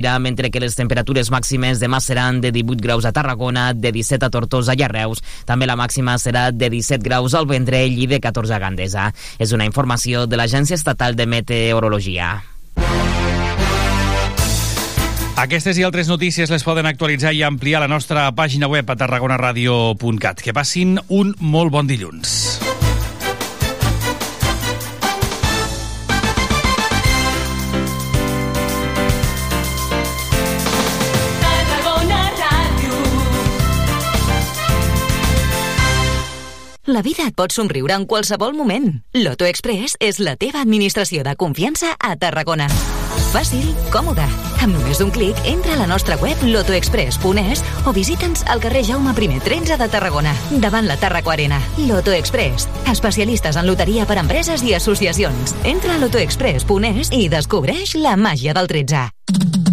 mentre que les temperatures màximes demà seran de 18 graus a Tarragona, de 17 a Tortosa i a Reus. També la màxima serà de 17 graus al Vendrell i de 14 a Gandesa. És una informació de l'Agència Estatal de Meteorologia. Aquestes i altres notícies les poden actualitzar i ampliar a la nostra pàgina web a tarragonaradio.cat. Que passin un molt bon dilluns. La vida et pot somriure en qualsevol moment. Loto Express és la teva administració de confiança a Tarragona. Fàcil, còmode. Amb només un clic, entra a la nostra web lotoexpress.es o visita'ns al carrer Jaume I 13 de Tarragona, davant la Tarraco Arena. Loto Express, especialistes en loteria per empreses i associacions. Entra a lotoexpress.es i descobreix la màgia del 13.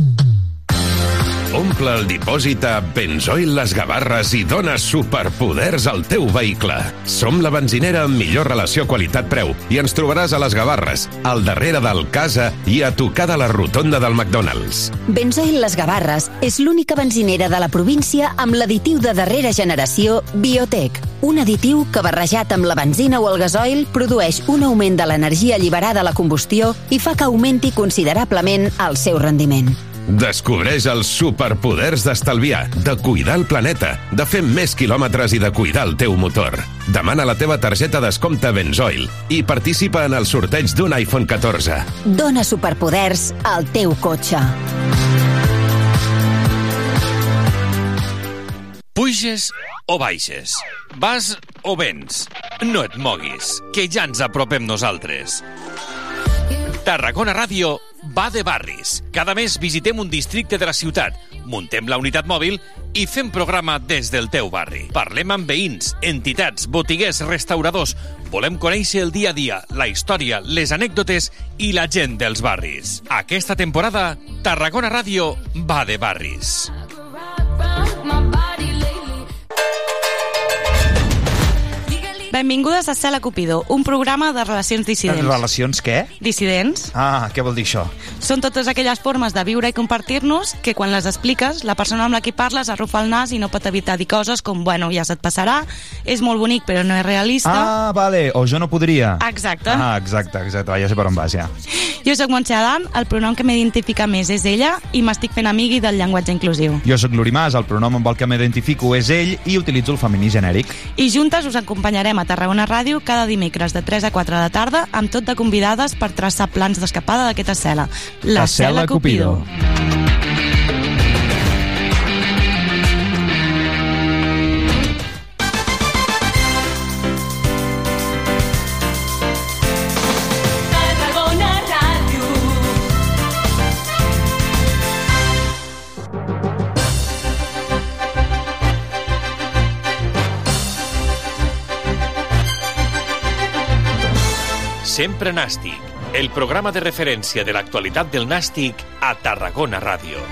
Omple el dipòsit a Benzoil Les Gavarres i dona superpoders al teu vehicle. Som la benzinera amb millor relació qualitat-preu i ens trobaràs a Les Gavarres, al darrere del Casa i a tocar de la rotonda del McDonald's. Benzoil Les Gavarres és l'única benzinera de la província amb l'additiu de darrera generació Biotech, un additiu que barrejat amb la benzina o el gasoil produeix un augment de l'energia alliberada a la combustió i fa que augmenti considerablement el seu rendiment. Descobreix els superpoders d'estalviar, de cuidar el planeta, de fer més quilòmetres i de cuidar el teu motor. Demana la teva targeta descompte Benzoil i participa en el sorteig d'un iPhone 14. Dóna superpoders al teu cotxe. Puges o baixes? Vas o vens? No et moguis, que ja ens apropem nosaltres. Tarragona Ràdio va de barris. Cada mes visitem un districte de la ciutat, muntem la unitat mòbil i fem programa des del teu barri. Parlem amb veïns, entitats, botiguers, restauradors. Volem conèixer el dia a dia, la història, les anècdotes i la gent dels barris. Aquesta temporada, Tarragona Ràdio va de barris. Benvingudes a Cela Cupido, un programa de relacions dissidents. Relacions què? Dissidents Ah, què vol dir això? són totes aquelles formes de viure i compartir-nos que quan les expliques, la persona amb la que parles arrufa el nas i no pot evitar dir coses com, bueno, ja se't passarà, és molt bonic però no és realista. Ah, vale, o jo no podria. Exacte. Ah, exacte, exacte, ja sé per on vas, ja. Jo sóc Montse Adam, el pronom que m'identifica més és ella i m'estic fent amigui del llenguatge inclusiu. Jo sóc l'Urimàs, el pronom amb el que m'identifico és ell i utilitzo el femení genèric. I juntes us acompanyarem a Tarragona Ràdio cada dimecres de 3 a 4 de tarda amb tot de convidades per traçar plans d'escapada d'aquesta cel·la. La Cel·la Cupido. Tarragona Sempre Nàstic, el programa de referència de l'actualitat del Nàstic a Tarragona Ràdio.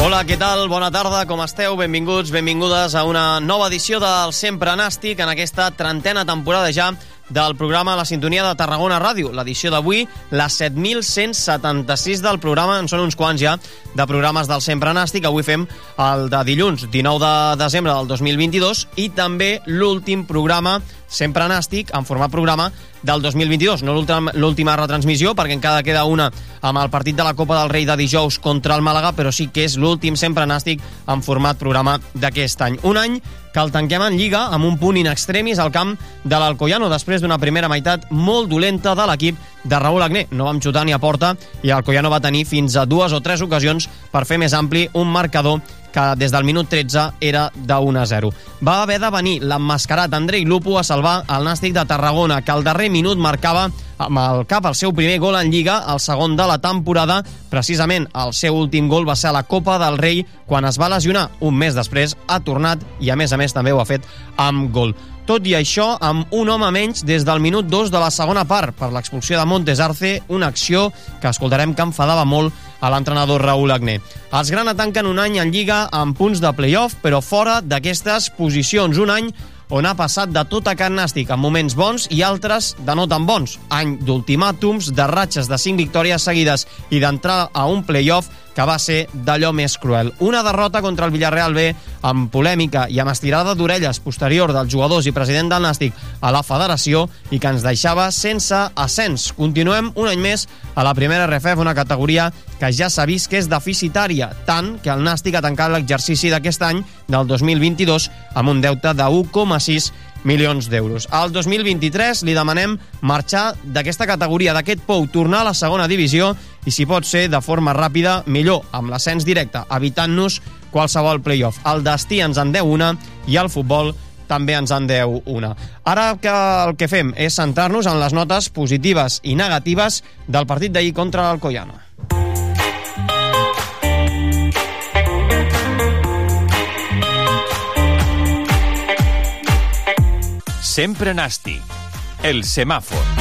Hola, què tal? Bona tarda, com esteu? Benvinguts, benvingudes a una nova edició del Sempre Nàstic en aquesta trentena temporada ja del programa La Sintonia de Tarragona Ràdio. L'edició d'avui, la 7.176 del programa, en són uns quants ja, de programes del Sempre Nàstic. Avui fem el de dilluns, 19 de desembre del 2022, i també l'últim programa Sempre Nàstic, en format programa del 2022. No l'últim- l'última retransmissió, perquè encara queda una amb el partit de la Copa del Rei de dijous contra el Màlaga, però sí que és l'últim Sempre Nàstic en format programa d'aquest any. Un any que el tanquem en Lliga amb un punt in extremis al camp de l'Alcoyano després d'una primera meitat molt dolenta de l'equip de Raúl Agné. No vam xutar ni a porta i l'Alcoyano va tenir fins a dues o tres ocasions per fer més ampli un marcador que des del minut 13 era de 1 a 0. Va haver de venir l'emmascarat Andrei Lupo a salvar el Nàstic de Tarragona, que al darrer minut marcava amb el cap el seu primer gol en Lliga, el segon de la temporada. Precisament el seu últim gol va ser a la Copa del Rei, quan es va lesionar. Un mes després ha tornat i, a més a més, també ho ha fet amb gol. Tot i això, amb un home menys des del minut 2 de la segona part per l'expulsió de Montes Arce, una acció que escoltarem que enfadava molt a l'entrenador Raúl Agné. Els Grana tanquen un any en Lliga amb punts de playoff, però fora d'aquestes posicions. Un any on ha passat de tot a Can Nàstic, en moments bons i altres de no tan bons. Any d'ultimàtums, de ratxes de 5 victòries seguides i d'entrar a un play-off que va ser d'allò més cruel. Una derrota contra el Villarreal B amb polèmica i amb estirada d'orelles posterior dels jugadors i president del Nàstic a la federació i que ens deixava sense ascens. Continuem un any més a la primera RFF, una categoria que ja s'ha vist que és deficitària, tant que el Nàstic ha tancat l'exercici d'aquest any, del 2022, amb un deute de 1,6 milions d'euros. Al 2023 li demanem marxar d'aquesta categoria, d'aquest pou, tornar a la segona divisió i si pot ser de forma ràpida, millor, amb l'ascens directe, evitant-nos qualsevol playoff. El destí ens en deu una i el futbol també ens en deu una. Ara que el que fem és centrar-nos en les notes positives i negatives del partit d'ahir contra l'Alcoyano. Sempre nàstic. El semàfor.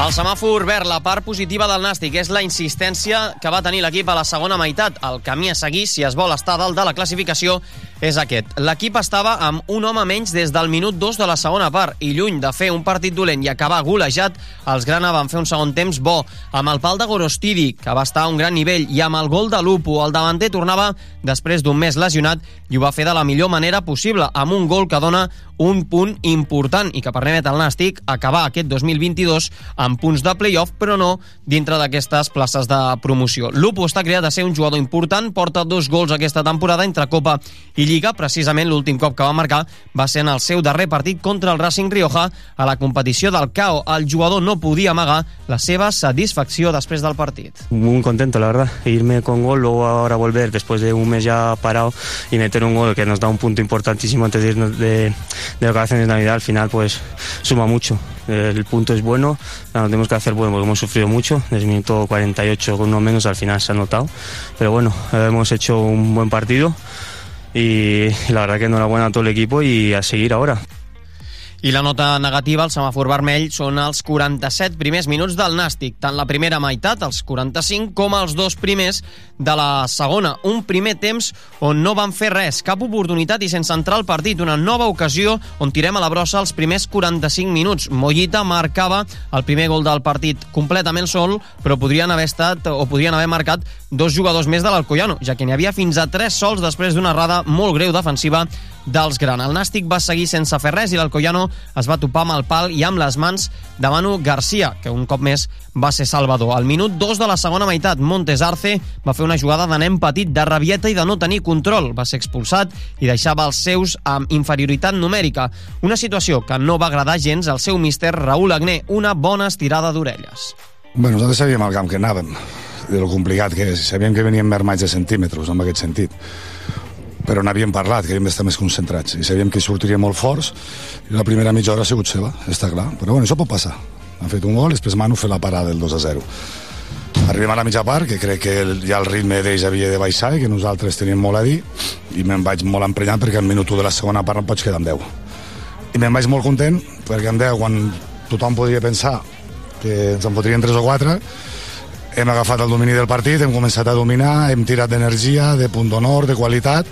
El semàfor verd, la part positiva del Nàstic, és la insistència que va tenir l'equip a la segona meitat. El camí a seguir, si es vol estar dalt de la classificació, és aquest. L'equip estava amb un home menys des del minut 2 de la segona part i lluny de fer un partit dolent i acabar golejat, els Grana van fer un segon temps bo, amb el pal de Gorostidi, que va estar a un gran nivell, i amb el gol de Lupo. El davanter tornava després d'un mes lesionat i ho va fer de la millor manera possible, amb un gol que dona un punt important i que permet al Nàstic acabar aquest 2022 amb punts de playoff, però no dintre d'aquestes places de promoció. Lupo està creat a ser un jugador important, porta dos gols aquesta temporada entre Copa i Lliga. Precisament l'últim cop que va marcar va ser en el seu darrer partit contra el Racing Rioja a la competició del CAO. El jugador no podia amagar la seva satisfacció després del partit. Muy contento, la verdad. Irme con gol, luego ahora volver después de un mes ya parado y meter un gol que nos da un punto importantísimo antes de irnos de, de vacaciones de Navidad, al final pues suma mucho. El punto es bueno, lo tenemos que hacer bueno porque hemos sufrido mucho, desde el minuto 48 con uno menos al final se ha notado, pero bueno, hemos hecho un buen partido y la verdad que enhorabuena a todo el equipo y a seguir ahora. I la nota negativa, el semàfor vermell, són els 47 primers minuts del Nàstic, tant la primera meitat, els 45, com els dos primers de la segona. Un primer temps on no van fer res, cap oportunitat i sense entrar al partit. Una nova ocasió on tirem a la brossa els primers 45 minuts. Mollita marcava el primer gol del partit completament sol, però podrien haver estat o podrien haver marcat dos jugadors més de l'Alcoyano, ja que n'hi havia fins a tres sols després d'una errada molt greu defensiva dels Gran. El Nàstic va seguir sense fer res i l'Alcoyano es va topar amb el pal i amb les mans de Manu Garcia, que un cop més va ser salvador. Al minut 2 de la segona meitat, Montes Arce va fer una jugada de nen petit de rabieta i de no tenir control. Va ser expulsat i deixava els seus amb inferioritat numèrica. Una situació que no va agradar gens al seu míster Raül Agné, una bona estirada d'orelles. Bueno, nosaltres sabíem al camp que anàvem, de lo complicat que és. Sabíem que veníem mermats de centímetres, en aquest sentit però n'havíem parlat, que havíem d'estar més concentrats i sabíem que sortiria molt forts i la primera mitja hora ha sigut seva, està clar. Però bueno, això pot passar, han fet un gol després Manu fer la parada del 2 a 0 arribem a la mitja part, que crec que ja el ritme d'ells havia de baixar i que nosaltres teníem molt a dir i me'n vaig molt emprenyat perquè al minut de la segona part no pots quedar amb 10 i me'n vaig molt content perquè amb 10 quan tothom podria pensar que ens en fotrien 3 o 4 hem agafat el domini del partit, hem començat a dominar, hem tirat d'energia, de punt d'honor, de qualitat,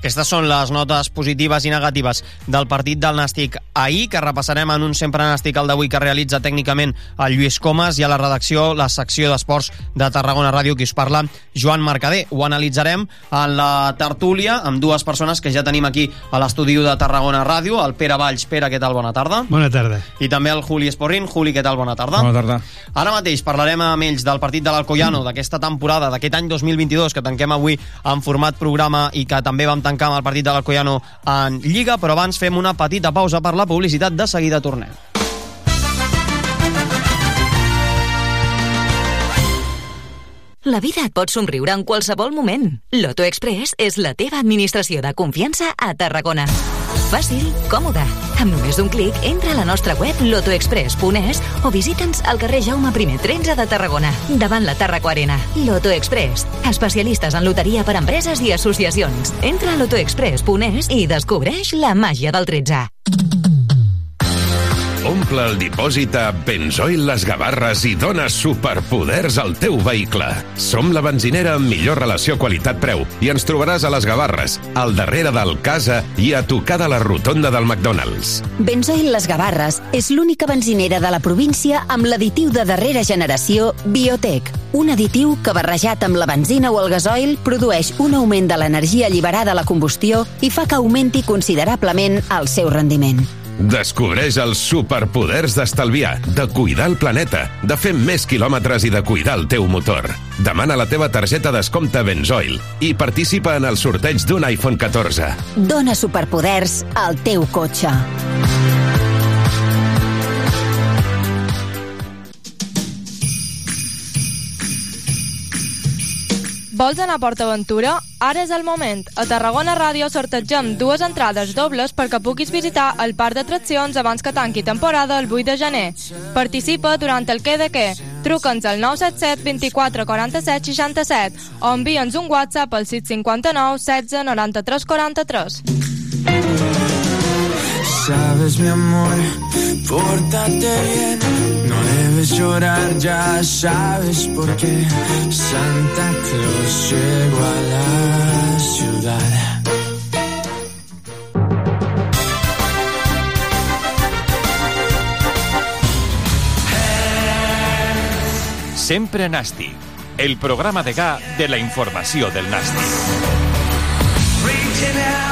aquestes són les notes positives i negatives del partit del Nàstic ahir, que repassarem en un sempre Nàstic el d'avui que realitza tècnicament el Lluís Comas i a la redacció la secció d'esports de Tarragona Ràdio, qui us parla, Joan Mercader. Ho analitzarem en la tertúlia amb dues persones que ja tenim aquí a l'estudi de Tarragona Ràdio, el Pere Valls. Pere, què tal? Bona tarda. Bona tarda. I també el Juli Esporrin. Juli, què tal? Bona tarda. Bona tarda. Ara mateix parlarem amb ells del partit de l'Alcoyano, d'aquesta temporada, d'aquest any 2022, que tanquem avui en format programa i que també vam tancar amb el partit de l'Alcoyano en Lliga, però abans fem una petita pausa per la publicitat, de seguida tornem. La vida et pot somriure en qualsevol moment. Loto Express és la teva administració de confiança a Tarragona. Fàcil, còmode. Amb només un clic, entra a la nostra web lotoexpress.es o visita'ns al carrer Jaume I 13 de Tarragona, davant la Tarraco Arena. Loto Express, especialistes en loteria per empreses i associacions. Entra a lotoexpress.es i descobreix la màgia del 13. Omple el dipòsit a Benzoil Les Gavarres i dona superpoders al teu vehicle. Som la benzinera amb millor relació qualitat-preu i ens trobaràs a Les Gavarres, al darrere del Casa i a tocar de la rotonda del McDonald's. Benzoil Les Gavarres és l'única benzinera de la província amb l'additiu de darrera generació Biotech, un additiu que barrejat amb la benzina o el gasoil produeix un augment de l'energia alliberada a la combustió i fa que augmenti considerablement el seu rendiment. Descobreix els superpoders d'estalviar, de cuidar el planeta, de fer més quilòmetres i de cuidar el teu motor. Demana la teva targeta descompte Benzoil i participa en el sorteig d'un iPhone 14. Dóna superpoders al teu cotxe. Vols anar a PortAventura? Ara és el moment. A Tarragona Ràdio sortegem dues entrades dobles perquè puguis visitar el parc d'atraccions abans que tanqui temporada el 8 de gener. Participa durant el què de què. Truca'ns al 977 24 47 67 o envia'ns un WhatsApp al 659 16 93 43. Sabes, mi amor, pórtate bien. No debes llorar, ya sabes por qué. Santa Claus llegó a la ciudad. Sempre Nàstic, el programa de ga de la informació del Nàstic. Reaching out,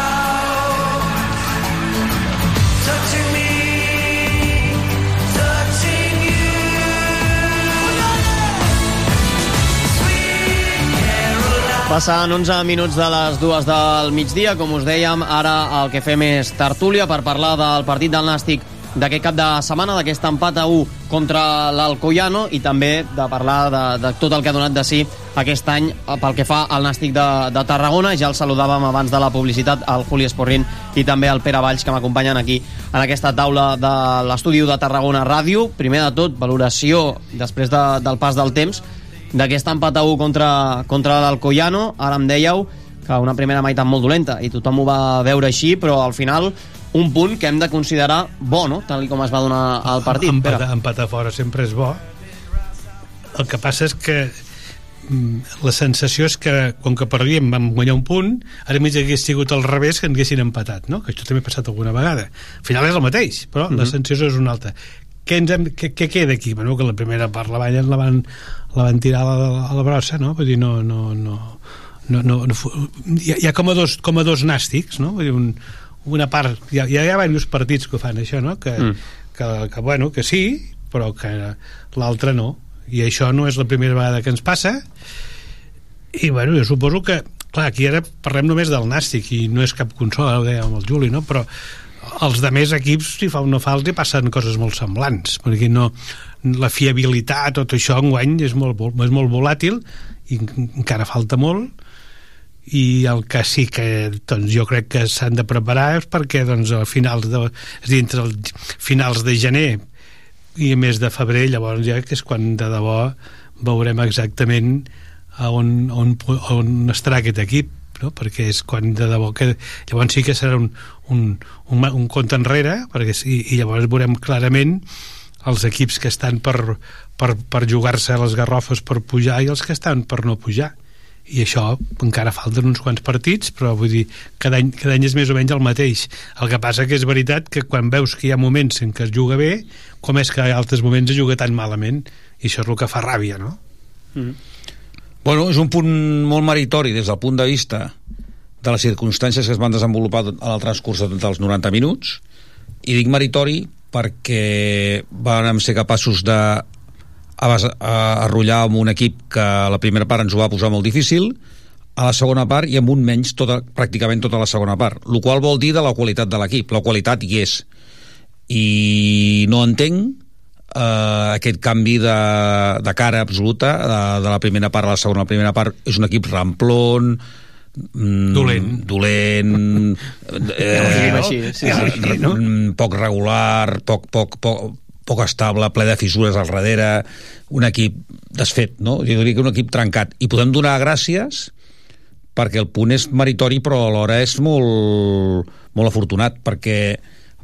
Passant 11 minuts de les dues del migdia, com us dèiem, ara el que fem és tertúlia per parlar del partit del Nàstic d'aquest cap de setmana, d'aquest empat a 1 contra l'Alcoyano i també de parlar de, de tot el que ha donat de si aquest any pel que fa al Nàstic de, de Tarragona. Ja el saludàvem abans de la publicitat, al Juli Esporrin i també al Pere Valls, que m'acompanyen aquí en aquesta taula de l'estudi de Tarragona Ràdio. Primer de tot, valoració després de, del pas del temps d'aquest empat a 1 contra, contra l'Alcoyano. Ara em dèieu que una primera meitat molt dolenta i tothom ho va veure així, però al final un punt que hem de considerar bo, no? tal com es va donar el partit. Empatar, Pere. empatar fora sempre és bo. El que passa és que mm, la sensació és que com que perdíem vam guanyar un punt ara més hagués sigut al revés que en haguessin empatat no? que això també ha passat alguna vegada al final és el mateix, però mm -hmm. la Mhm. sensació és una altra què, ens hem, què, què queda aquí? Bueno, que la primera part la van, la van, la van tirar a la, a la brossa no? Vull dir, no, no, no, no, no, no hi, ha, hi ha com a dos, com a dos nàstics no? Vull dir, un, una part hi ha, hi ha diversos partits que fan això no? que, Mm. que, que, bueno, que sí però que l'altre no i això no és la primera vegada que ens passa i bueno, jo suposo que clar, aquí ara parlem només del Nàstic i no és cap consola, ho amb el Juli no? però els de més equips si fa o no fa els passen coses molt semblants perquè no, la fiabilitat tot això enguany és molt, és molt volàtil i en- encara falta molt i el que sí que doncs, jo crec que s'han de preparar és perquè doncs, a finals de, és dir, entre els finals de gener i a mes de febrer llavors ja que és quan de debò veurem exactament on, on, on estarà aquest equip no? perquè és quan de debò que llavors sí que serà un, un, un, un compte enrere perquè sí, i llavors veurem clarament els equips que estan per, per, per jugar-se les garrofes per pujar i els que estan per no pujar i això encara falten uns quants partits però vull dir, cada any, cada any és més o menys el mateix el que passa que és veritat que quan veus que hi ha moments en què es juga bé com és que hi ha altres moments es juga tan malament i això és el que fa ràbia no? Bueno, és un punt molt meritori des del punt de vista de les circumstàncies que es van desenvolupar en el transcurs de- dels 90 minuts. I dic meritori perquè vam ser capaços de arrollar amb un equip que a la primera part ens ho va posar molt difícil a la segona part i amb un menys tota, pràcticament tota la segona part el qual vol dir de la qualitat de l'equip la qualitat hi és. I no entenc eh, aquest canvi de, de cara absoluta de, de la primera part a la segona. La primera part és un equip ramplon, mm, Dolent. dolent eh, diguem així, sí, sí. re- no? mm, poc regular, poc, poc, poc, poc estable, ple de fissures al darrere, un equip desfet, no? Jo diria que un equip trencat. I podem donar gràcies perquè el punt és meritori però alhora és molt, molt afortunat perquè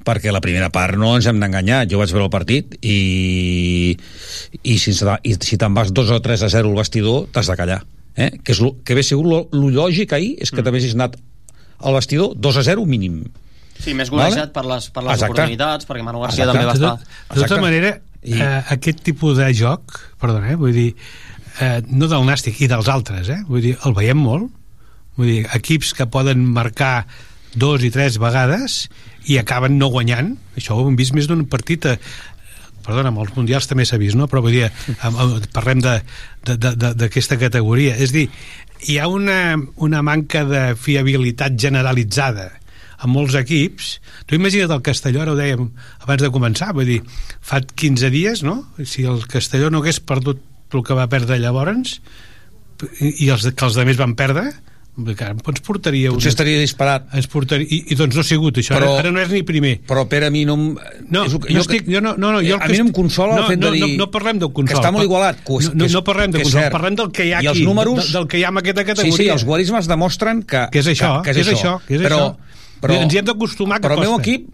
perquè la primera part no ens hem d'enganyar jo vaig veure el partit i, i si, i si te'n vas 2 o 3 a 0 al vestidor t'has de callar eh? que, és lo, que hauria sigut lo, lo lògic ahir és que mm. t'haguessis anat al vestidor 2 a 0 mínim Sí, més golejat vale? per les, per les oportunitats, perquè Manu Garcia Exacte. també va estar... De, de tota manera, I... eh, aquest tipus de joc, perdona, eh, vull dir, eh, no del Nàstic i dels altres, eh, vull dir, el veiem molt, vull dir, equips que poden marcar dos i tres vegades i acaben no guanyant, això ho hem vist més d'un partit a, perdona, amb els mundials també s'ha vist, no? però vull dir, parlem d'aquesta categoria. És dir, hi ha una, una manca de fiabilitat generalitzada en molts equips. Tu imagina't el Castelló, ara ho dèiem abans de començar, vull dir, fa 15 dies, no? Si el Castelló no hagués perdut el que va perdre llavors i els que els altres van perdre, ens portaria... Potser una... estaria disparat. Ens portaria... I, I doncs no ha sigut això, però, ara, ara no és ni primer. Però per a mi no... No, és, no estic, jo no, no, no, jo a mi no em consola no, el fet no, de dir... No, no parlem del consol. Que està molt igualat. Que, no, no, no parlem de consol, parlem del que hi ha I aquí, números, del, del que hi ha en aquesta categoria. Sí, sí, els guarismes demostren que... Que és això, que, que, és, que és això. Que és però, això. Però, ens hi hem d'acostumar que però costa. Però el meu equip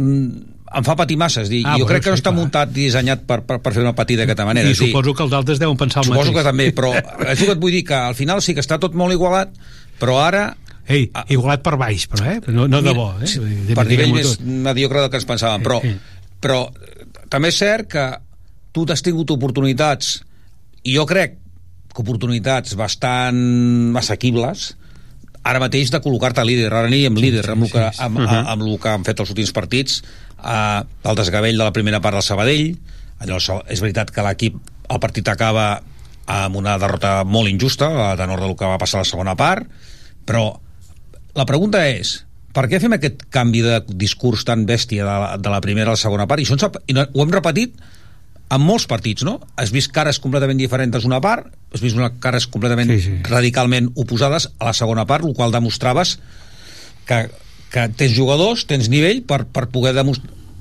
mm, em fa patir massa, és dir, ah, jo crec que no està clar. muntat i dissenyat per, per, per fer una patida d'aquesta manera. I suposo dir, que els altres deuen pensar el suposo mateix. Suposo que també, però és el que et vull dir, que al final sí que està tot molt igualat, però ara Ei, igualat per baix, però, eh? No, no de bo, eh? De, per nivell més mediocre del que ens pensàvem, però, però també és cert que tu t'has tingut oportunitats, i jo crec que oportunitats bastant assequibles, ara mateix de col·locar-te líder, ara aniríem líder sí, sí, amb, el que, amb, sí, sí. amb, amb el que han fet els últims partits eh, el desgavell de la primera part del Sabadell allò és veritat que l'equip el partit acaba amb una derrota molt injusta, a tenor del que va passar a la segona part, però la pregunta és per què fem aquest canvi de discurs tan bèstia de la, de la primera a la segona part? I, això ens, i ho hem repetit en molts partits, no? Has vist cares completament diferents una part, has vist una cares completament sí, sí. radicalment oposades a la segona part, el qual demostraves que, que tens jugadors, tens nivell per, per poder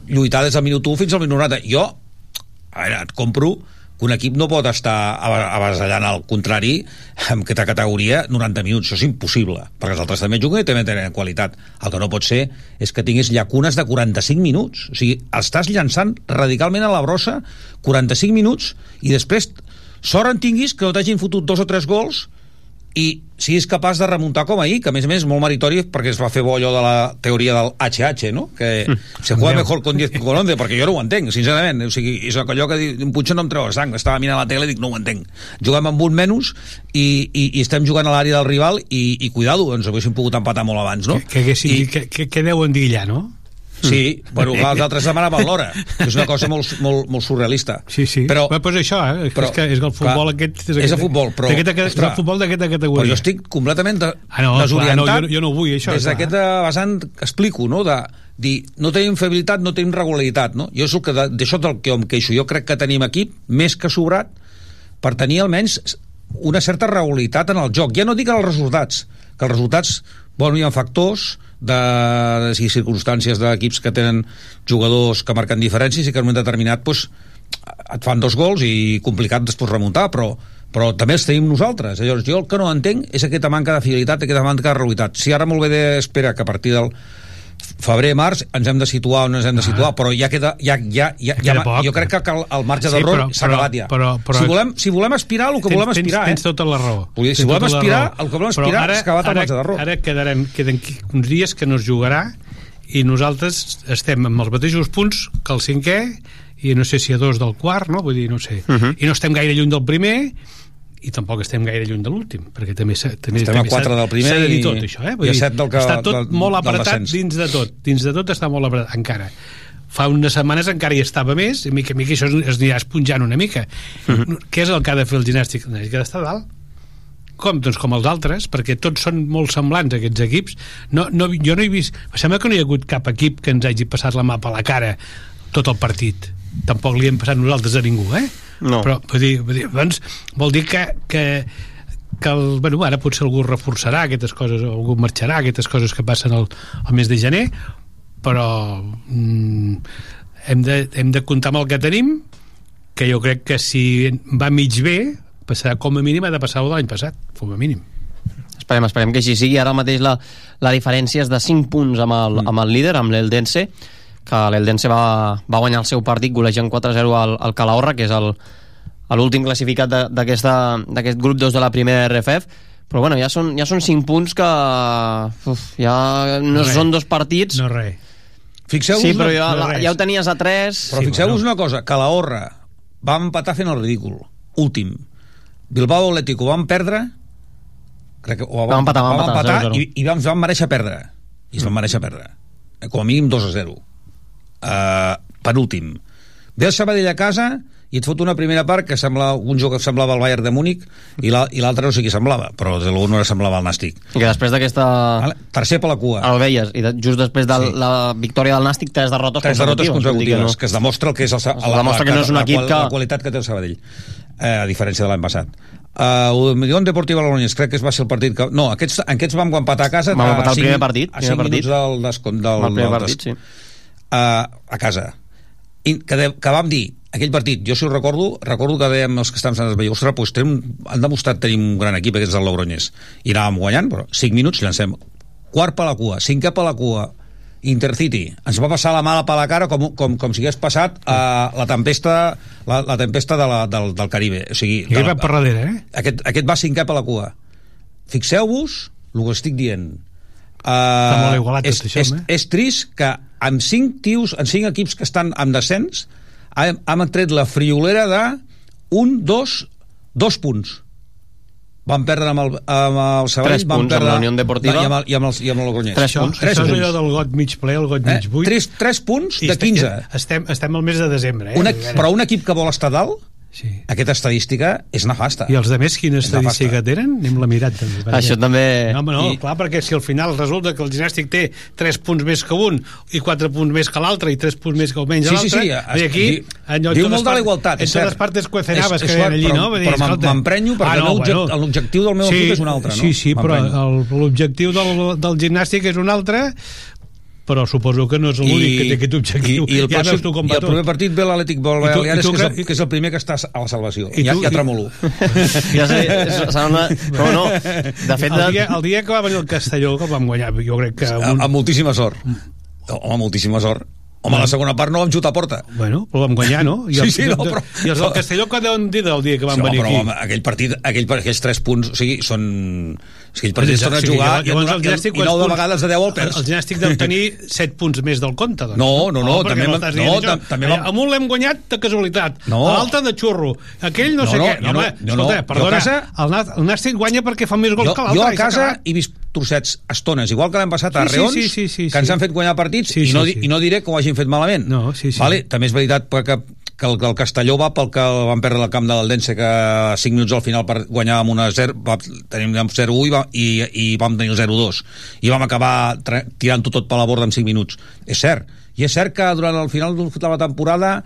lluitar des del minut 1 fins al minut 90. Jo, a veure, et compro que un equip no pot estar avasallant al contrari en aquesta categoria 90 minuts, això és impossible perquè els altres també juguen i també tenen qualitat. El que no pot ser és que tinguis llacunes de 45 minuts, o sigui, estàs llançant radicalment a la brossa 45 minuts i després sort en tinguis que no t'hagin fotut dos o tres gols i si és capaç de remuntar com ahir, que a més a més és molt meritori perquè es va fer bo allò de la teoria del HH, no? Que mm. se juega mejor con 10 que con 11, perquè jo no ho entenc, sincerament. O sigui, és allò que diu, Puig no em treu sang, estava mirant la tele i dic, no ho entenc. Juguem amb un menys i, i, i estem jugant a l'àrea del rival i, i cuidado, ens haguéssim pogut empatar molt abans, no? Que, que, I, que, que, que deuen dir allà, no? Sí, bueno, els altres demanaven l'hora. És una cosa molt, molt, molt surrealista. Sí, sí. Però, però pues això, eh? Però, és que és el futbol clar, aquest... És, és el futbol, però... Aquest, és el futbol d'aquesta categoria. Però jo estic completament de, ah, no, desorientat. Clar, no, jo, jo no vull, això. Des d'aquest vessant que explico, no?, de dir, no tenim fiabilitat, no tenim regularitat, no? Jo és que d'això del que em queixo. Jo crec que tenim equip més que sobrat per tenir almenys una certa regularitat en el joc. Ja no dic els resultats, que els resultats, bueno, hi ha factors de, de circumstàncies d'equips que tenen jugadors que marquen diferències i que en un moment determinat pues, et fan dos gols i complicat després remuntar, però, però també els tenim nosaltres. Llavors, jo el que no entenc és aquesta manca de fidelitat, aquesta manca de realitat. Si ara molt bé espera que a partir del febrer, març, ens hem de situar on ens hem de situar, ah. però ja queda, ja, ja, ja, ja, ja jo crec que el, el marge sí, d'error s'ha acabat ja. Però, però, si, volem, si volem aspirar, el que tens, volem aspirar... Tens, tens tota la raó. Dir, si volem tota aspirar, el que volem aspirar s'ha acabat el marge d'error. Ara quedarem, queden uns dies que no es jugarà i nosaltres estem amb els mateixos punts que el cinquè i no sé si a dos del quart, no? Vull dir, no sé. Uh -huh. I no estem gaire lluny del primer i tampoc estem gaire lluny de l'últim perquè també, també, estem també a 4 del primer de dir tot això eh? i a 7 del que, està tot del, molt apretat dins de tot dins de tot està molt apretat encara fa unes setmanes encara hi estava més i mica mica això es anirà esponjant una mica uh mhm. -huh. què és el que ha de fer el ginàstic? el que ha d'estar dalt com? Doncs com els altres, perquè tots són molt semblants aquests equips. No, no, jo no he vist... Em sembla que no hi ha hagut cap equip que ens hagi passat la mà a la cara tot el partit. Tampoc li hem passat nosaltres a ningú, eh? No. Però vull dir, vull dir, doncs, vol dir que, que, que el, bueno, ara potser algú reforçarà aquestes coses, o algú marxarà aquestes coses que passen al, al mes de gener, però mm, hem, de, hem de comptar amb el que tenim, que jo crec que si va mig bé, passarà com a mínim ha de passar el de l'any passat, com a mínim. Esperem, esperem que així sigui. Ara mateix la, la diferència és de 5 punts amb el, mm. amb el líder, amb l'Eldense, que l'Eldense va, va guanyar el seu partit golejant 4-0 al, al Calahorra, que és el, l'últim classificat d'aquest grup 2 de la primera RFF, però bueno, ja són, ja són 5 punts que uf, ja no Res. són dos partits. No res. Fixeu-vos Sí, però ja, no la, ja ho tenies a 3. Però fixeu-vos una cosa, que la Horra va empatar fent el ridícul. Últim. Bilbao Atlético vam perdre crec que o Vam empatar, vam empatar, empatar 0-0. i, i vam, vam mereixer perdre i es van mereixer perdre Eh, com a mínim 2 a 0 uh, per últim ve el Sabadell a casa i et fot una primera part que sembla un joc que semblava el Bayern de Múnich i la- l'altre no sé qui semblava però de l'un no semblava el Nàstic I que després d'aquesta... Tercer per la cua El veies, i de, just després de Sí. la victòria del Nàstic, tres derrotes tres derrotes consecutives, Vull dir que, que es demostra el que és el, Sa- Es demostra que no és un la, equip la, que- la qualitat que té el Sabadell eh, a diferència de l'any passat uh, Unión Deportiva Logroñés crec que va ser el partit que... no, aquests, aquests vam empatar a casa Vam a empatar el primer partit, a primer 5 minuts partit. del, descont, del, El primer del partit, sí. Uh, a casa. I que, de, que vam dir aquell partit, jo si ho recordo, recordo que dèiem els que estàvem sense veure, ostres, doncs tenim, han demostrat tenir un gran equip aquests del Logroñés i anàvem guanyant, però 5 minuts llancem. Quart per la cua, cinquè per la cua. Intercity, ens va passar la mala per la cara com, com, com si hagués passat uh, la tempesta la, la tempesta de la, del, del Caribe. O sigui, I aquí va per darrere, eh? aquest, aquest va cinquè per la cua. Fixeu-vos el que estic dient uh, Està molt igualat és, tot això, és, eh? és trist que amb cinc tios, en cinc equips que estan en descens hem, hem tret la friolera de un, dos, dos punts van perdre amb el, amb el Sabadell Tres van punts amb perdre, la Unió Deportiva. i amb el, i amb el, i amb el Logroñés Tres Això, punts. Tres això és punts. allò del got mig ple, el got eh? mig buit. tres, tres punts I de 15 Estem, estem al mes de desembre, eh? una, veure. però un equip que vol estar dalt Sí. aquesta estadística és nefasta I els de més, quina estadística tenen? Anem-la mirat, també. perquè- Això també... No, home, no, I- clar, perquè si al final resulta que el ginàstic té 3 punts més que un i 4 punts més que l'altre i 3 punts més que almenys Sí, sí, l'altre, sí, i es- aquí... di- diu molt de la partes- igualtat, és En totes cert. partes cuecenaves És- que deien allí, però- no? Dir, però escolta, m'emprenyo perquè ah, meu bueno. objec- l'objectiu del meu equip és un altre, no? Sí, sí, però l'objectiu del, del gimnàstic és un altre però suposo que no és l'únic que té aquest objectiu. i, i, el, ja pròxim, com i el primer partit ve l'Atlètic Baleares que, és el, que és el primer que està a la salvació. I ja, tu- ja i- tremolo. Ja sé, és- serà una... Però no, de fet... El De... dia, el dia que va venir el Castelló, que el vam guanyar, jo crec que... amb, amb moltíssima sort. Home, moltíssima sort. Home, la segona part no vam xutar a porta. Bueno, però vam guanyar, no? I Sí, els, sí, no, de- però- I els del Castelló que deuen dir del dia que van Sí, home, venir però, aquí? home, aquell partit, aquell, aquells 3 punts, o sigui, són... O sigui, el partit es torna a Sí, jugar llavors- llavors el i, i, Ginàstic i quants 9 de vegades de 10 el perds. El, el Ginàstic deu tenir 7 punts més del compte, doncs. No, no, no, també no, tam- també vam- Amb un l'hem guanyat de casualitat, No. l'altre de xurro, aquell no, No, sé no, què. no- home, no. escolta, perdona, casa- el, el Nàstic guanya perquè fa més gols Jo, que l'altre. jo a i casa he vist trossets estones, igual que l'hem passat a Sí, sí, Reons, sí, sí, sí, que ens sí. han fet guanyar partits, Sí, i, no, sí, sí. i no diré que ho hagin fet malament. No, sí, sí. Vale? També és veritat que, que el, que el Castelló va pel que van perdre el camp de l'Aldense, que a 5 minuts al final per guanyar amb una 0, va, tenim 0-1 i, va, i, i vam tenir el 0-2. I vam acabar tirant-ho tot per la borda en 5 minuts. És cert. I és cert que durant el final de la temporada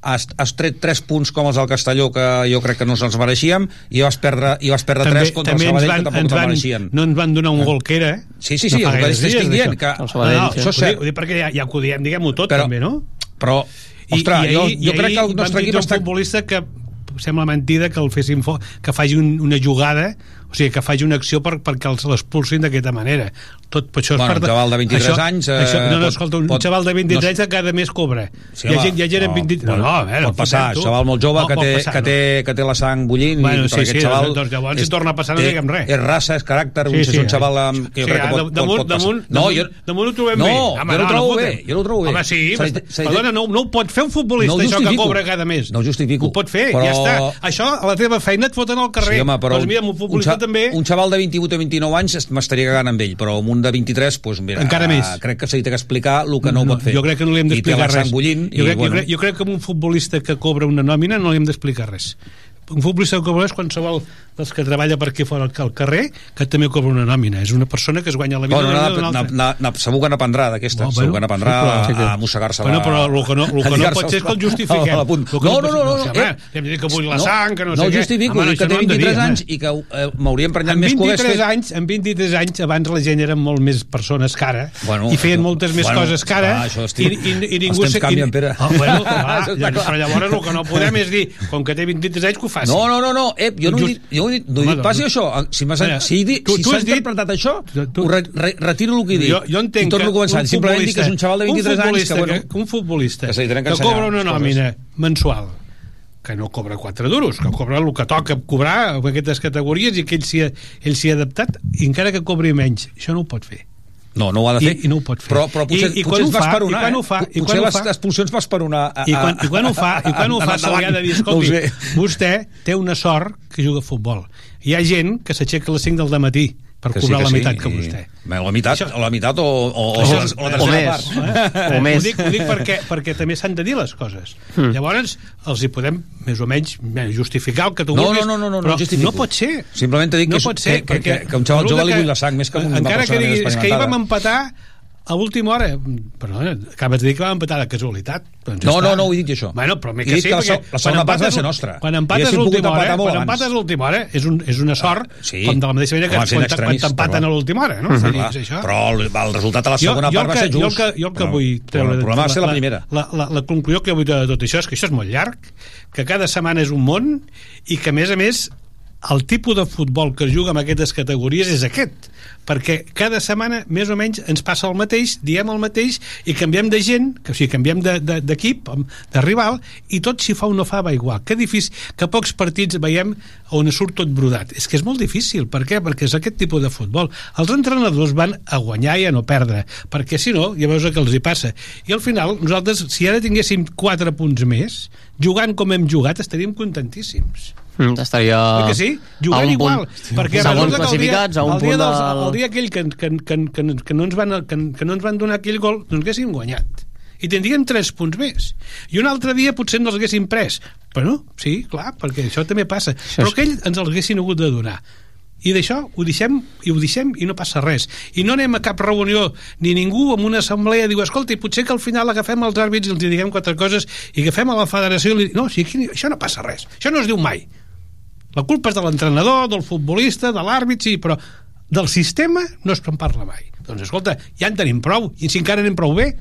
has, has tret 3 punts com els del Castelló que jo crec que no se'ls mereixíem i vas perdre, i vas perdre 3 contra el ens Sabadell van, que tampoc ens se'l van, mereixien. no ens van donar un gol que era, eh? Sí, sí, sí, no el que dies, dient, que El No, no, sí. això és ho dic, ho dic perquè ja, ja ho diem, diguem-ho tot, Però- també, no? Però, ostres, jo, jo crec que el nostre equip un està... futbolista que sembla mentida que el fessin fo que faci un, una jugada o sigui, que faci una acció per, perquè els l'expulsin d'aquesta manera. Tot, això és Bueno, per un xaval de 23 això, anys, eh, això, no, no, pot- escolta, un pot- xaval de 23 no anys que cada mes cobra. Sí, hi ha gent, hi ha gent amb 23 no, no, a veure, pot passar, tu. xaval molt jove No, que, té, passar, que, no. té, que té la sang bullint Bueno, i sí, sí, xaval doncs llavors si torna a passar no té- diguem res. és raça, és caràcter Sí, és sí, un xaval amb, que jo sí, crec que pot, damunt, pot, damunt, no, jo, damunt, ho trobem no, bé. jo no trobo bé, jo no ho trobo bé. Home sí, perdona, no, no ho pot fer un futbolista No això que cobra cada mes. No ho justifico. ho pot fer, ja està. Això a la teva feina et foten al carrer Sí, home, però doncs mira, un futbolista també un xaval de 28 o 29 anys es- m'estaria cagant amb ell, però amb un de 23, doncs, mira, Encara més. crec que li té que explicar el que no, pot fer. Jo crec que no li hem I d'explicar res. bullint. jo, i, crec, bueno, jo, crec, jo crec que amb un futbolista que cobra una nòmina no li hem d'explicar res un futbolista que cobra és qualsevol dels que treballa per aquí fora al carrer que també cobra una nòmina és una persona que es guanya la vida Bueno, d'una n'ha- manera o d'una n'ha- altra. n'ha- n'ha- segur que n'aprendrà d'aquesta, No, segur que n'aprendrà sí, a, a mossegar-se Bueno, però el que no, el que no pot ser és que el justifiquem. No, no, no, no, no, eh? hem que vull la sang, que no, no sé què. justifico, Home, que té no hem de dir, 23 home. anys i que eh, m'hauria emprenyat més que ho hagués 23 fet anys, amb 23 anys abans la gent eren molt més persones que ara Bueno, i feien moltes més bueno, coses que ara i, i, i els ningú temps se- canvien, Pere. Ah, bueno, clar. però llavors el que no podem és dir com que té 23 anys que ho fàcil. No, no, no, no. Ep, jo no, he Just- dit, jo no he dit, no he Home, dit pas doncs- això. Si m'has si, tu- si s'ha dit- interpretat això, tu- ho re, re, retiro el que he dit. Jo, jo entenc I torno a començar. Simplement dic que és un xaval de 23 un anys que, bueno, que, un futbolista que que que cobra una les coses. nòmina mensual que no cobra 4 duros, que cobra el que toca cobrar en aquestes categories i que ell s'hi ha, ell ha adaptat, i encara que cobri menys. Això no ho pot fer. No, no ho ha de fer. I, i no ho pot fer. Però, però potser, I, i potser quan es va ho fa, esperonar, i quan eh? ho fa, i Potser quan ho les expulsions va esperonar. A, i quan, i quan ho fa, i quan ho fa se li ha de dir, escolti, No vostè té una sort que juga a futbol. Hi ha gent que s'aixeca a les 5 del matí per Que sí, cobrar que la sí, meitat que i- vostè. Bé, La meitat, o la meitat o, o, o, Això o, o la o tercera més. part. Eh? Ho dic, ho dic perquè, perquè també s'han de dir les coses. Hmm. Llavors, els hi podem més o menys justificar el que tu No, vulguis, no, no, no, no, però no justifico. no pot ser. Simplement t'he dit no que pot ser, que- que- perquè que un xaval jove li que- bull la sang més que una encara que persona diguis, més és que hi vam empatar a última hora però eh, acabes de dir que vam empatar de casualitat doncs No, està. no, no ho he dit jo, això. bueno, però He que sí, que la perquè la segona part empates- ser nostra. quan empates a l'última hora quan empates a l'última hora és, un, és una sort sí. com de la mateixa manera que quan, quan t'empaten a l'última hora no? Dir, clar. és això. Però el, el resultat a la segona jo, part el va que, ser just. Jo el que, jo el que Però- vull treure... el problema va ser la primera. La, la, la conclusió que vull de tot això és que això és molt llarg, que cada setmana és un món i que, a més a més, el tipus de futbol que es juga en aquestes categories és aquest perquè cada setmana més o menys ens passa el mateix, diem el mateix i canviem de gent, que, o sigui, canviem de- de- d'equip, de, de rival i tot si fa o no fa va igual. Que difícil, que pocs partits veiem on surt tot brodat, és que és molt difícil. Per què? perquè és aquest tipus de futbol. Els entrenadors van a guanyar i a no perdre perquè si no, ja veus que els hi passa. I al final, nosaltres, si ara tinguéssim 4 punts més, jugant com hem jugat estaríem contentíssims Mm, estaria Oi que sí? Jugant igual. punt. Perquè segons que el dia, classificats, a un punt dels, del... el dia aquell que, que, que, que, que, no ens van, que, que no ens van donar aquell gol, no ens haguéssim guanyat. I tindríem 3 punts més. I un altre dia potser no els haguéssim pres. Però no, sí, clar, perquè això també passa. Això Però és- aquell ens els haguessin hagut de donar. I d'això ho deixem i ho deixem i no passa res. I no anem a cap reunió ni ningú amb una assemblea diu, escolta, potser que al final agafem els àrbits i els diguem quatre coses i agafem a la federació i li... No, sí, aquí, això no passa res. Això no es diu mai. La culpa és de l'entrenador, del futbolista, de l'àrbit, sí, però del sistema no es parla mai. Doncs escolta, ja en tenim prou, i si encara anem prou bé,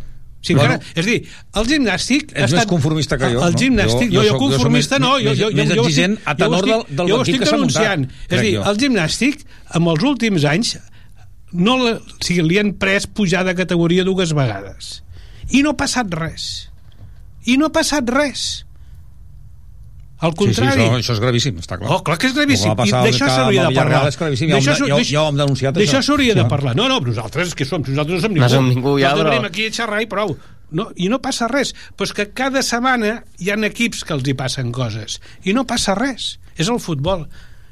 si encara, Bueno. és a dir, el gimnàstic... Ets més conformista que jo, El no? gimnàstic, Jo- jo, jo jo, jo conformista més- no, jo, jo, jo, més jo, ho exigent a jo tenor del- del jo estic que s'ha muntat. És a dir, jo. el gimnàstic, amb els últims anys, no la, o sigui, li han pres pujar de categoria dues vegades. I no ha passat res. I no ha passat res. Al Sí, sí, contrari, això, això és gravíssim, està clar. Oh, clar que és gravíssim. I d'això s'hauria de parlar. és gravíssim, ja ho hem D'això de- ja ja ho hem denunciat, D'això això. s'hauria de Sí. parlar. No, no, nosaltres que som? Nosaltres no som ningú. No som ningú, ja, nosaltres però- venim aquí a xerrar i prou. No, I no passa res. Però és que cada setmana hi ha equips que els hi passen coses. I no passa res. És el futbol.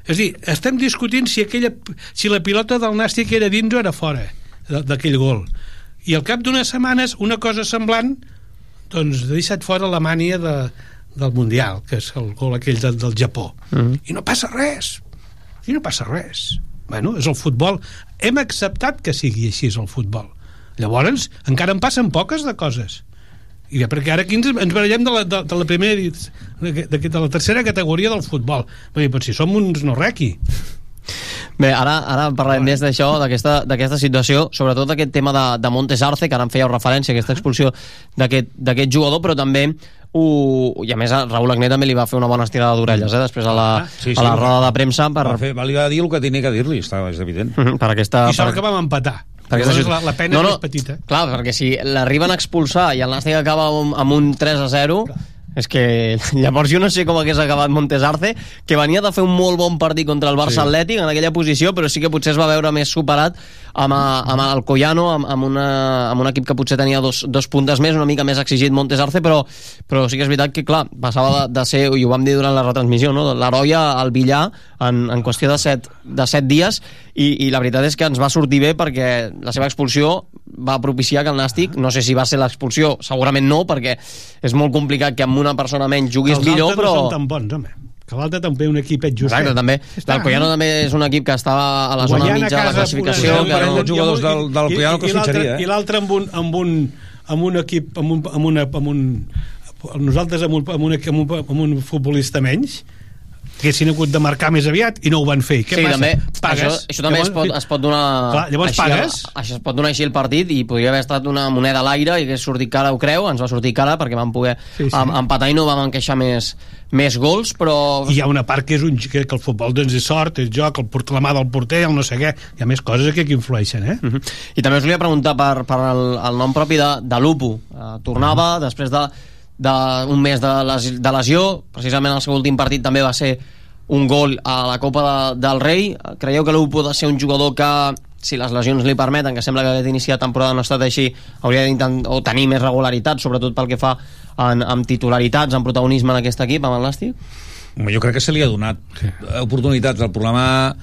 És a dir, estem discutint si, aquella, si la pilota del Nàstic era dins o era fora de- d'aquell gol. I al cap d'unes setmanes, una cosa semblant doncs ha deixat fora Alemanya de, del Mundial, que és el gol aquell del, del Japó. Mm Mhm. -hmm. I no passa res. I no passa res. Bueno, és el futbol. Hem acceptat que sigui així, és el futbol. Llavors, encara en passen poques de coses. I perquè ara aquí ens, ens barallem de la, de, de la primera de, de, de, de la tercera categoria del futbol. Vull dir, però si som uns no requi. Bé, ara, ara parlarem més d'això, d'aquesta situació, sobretot d'aquest tema de, de Montes Arce, que ara en fèieu referència, aquesta expulsió d'aquest d'aquest jugador, però també ho, i a més a Raül Agné també li va fer una bona estirada d'orelles eh, després a la, Ah, Sí, sí, a la roda de premsa per, Va, fer, va, li va dir el que tenia que dir-li, és evident. per aquesta... I sort per- que vam empatar. Per aquesta Llavors, situ- la, la pena No, no, és petita. Clar, perquè si l'arriben a expulsar i el Nàstic acaba amb, amb un 3 a 0, és que llavors jo no sé com hagués acabat Montes Arce, que venia de fer un molt bon partit contra el Barça Sí. Atlètic en aquella posició, però sí que potser es va veure més superat amb, a, amb el Collano, amb, amb, una, amb un equip que potser tenia dos, dos puntes més, una mica més exigit Montes Arce, però, però sí que és veritat que, clar, passava de, de ser, i ho vam dir durant la retransmissió, no? l'heroi al Villar en, en qüestió de set, de set dies, i, i la veritat és que ens va sortir bé perquè la seva expulsió va propiciar que el Nàstic, no sé si va ser l'expulsió, segurament no, perquè és molt complicat que amb una persona menys juguis els millor, però... no són tan bons, home. Que l'altre també un equipet just. Exacte, també. L'Alcoyano també és un equip que està a la zona Guanyant mitja de la classificació. Que no... de jugadors del- del Piano que i l'altre- fitxaria, eh? I l'altre amb un, amb un, amb un equip, amb un, amb una, amb un, nosaltres amb un, amb un, amb un, amb un futbolista menys, haguessin hagut de marcar més aviat i no ho van fer. Què sí, passa? també, Pagues. això, això també es pot, es pot donar Clar, llavors així, pagues. això es pot donar així el partit i podria haver estat una moneda a l'aire i hagués sortit cara ho creu, ens va sortir cara perquè vam poder Sí, sí. em- empatar i no vam encaixar més, més gols però I hi ha una part que és un, que, que el futbol doncs, és sort, és joc, el port, la mà del porter, el no sé què, hi ha més coses aquí que influeixen, eh? Mhm. I també us volia preguntar per, per el, el nom propi de, de Lupo. Uh, tornava després de d'un mes de, les, de lesió, precisament el seu últim partit també va ser un gol a la Copa de, del Rei. Creieu que Lupo ha de ser un jugador que, si les lesions li permeten, que sembla que aquest inici de temporada no ha estat així, hauria d'intentar o tenir més regularitat, sobretot pel que fa en, amb titularitats, en protagonisme en aquest equip, amb el Nàstic? Home, jo crec que se li ha donat sí. oportunitats. El problema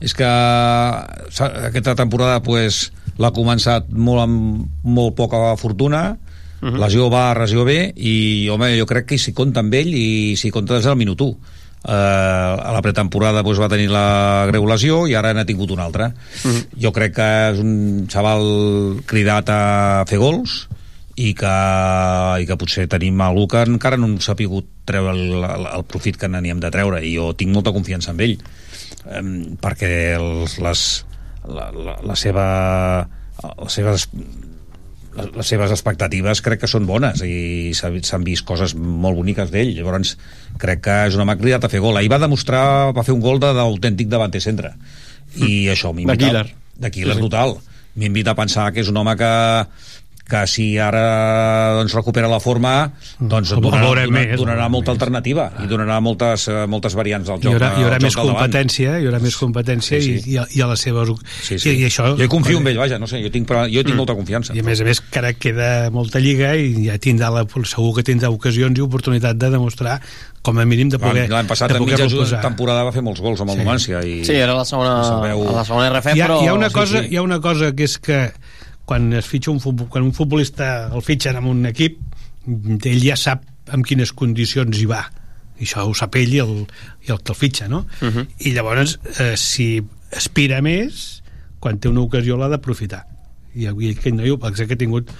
és que aquesta temporada pues, l'ha començat molt amb molt poca fortuna, uh -huh. lesió va, lesió bé, i home, jo crec que s'hi compta amb ell i s'hi compta des del minut 1. Uh, a la pretemporada pues, va tenir la greu lesió i ara n'ha tingut una altra. Uh -huh. Jo crec que és un xaval cridat a fer gols, i que, i que potser tenim algú que encara no hem sapigut treure el, el, el profit que n'hem de treure i jo tinc molta confiança en ell um, perquè els, les, la, la, la seva les seves les, seves expectatives crec que són bones i s'ha- s'han vist coses molt boniques d'ell. Llavors crec que és un home cridat a fer gol. Ahir va demostrar, va fer un gol de- d'autèntic davanter centre. I això De m'invita killer. de killer Sí, sí. total. M'invita a pensar que és un home que que si ara doncs, recupera la forma doncs El donarà, donarà, més, donarà molta alternativa i donarà moltes, eh, moltes variants del hi joc haurà, hi haurà més competència, hi haurà més competència Sí, sí. I, i, a, i a les seves... Sí, sí. I, i això, jo hi confio en ell, vaja, no sé, jo tinc, jo tinc molta confiança. I a més a més que ara queda molta lliga i ja tindrà la, segur que tindrà ocasions i oportunitat de demostrar com a mínim de poder L'any passat, de poder mitja temporada, va fer molts gols amb el Sí. Numància. I Sí, era la segona, Sabeu- a la segona RF, hi ha, però... hi ha una sí, cosa, sí. hi ha una cosa que és que quan es fitxa un futbol, quan un futbolista el fitxen en un equip ell ja sap en quines condicions hi va i això ho sap ell i el, i el que el fitxa no? Uh -huh. i llavors eh, si aspira més quan té una ocasió l'ha d'aprofitar i avui aquell noi pensa que ha tingut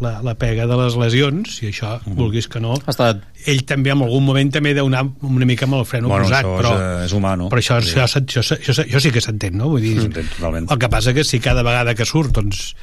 la, la pega de les lesions i això, uh -huh. vulguis que no Ha estat... ell també en algun moment també deu anar una mica amb el freno Bueno, posat això és, però, eh, és humà, no? però això, Sí. això, això, això, això, sí que s'entén no? Vull dir, el que passa que si cada vegada que surt doncs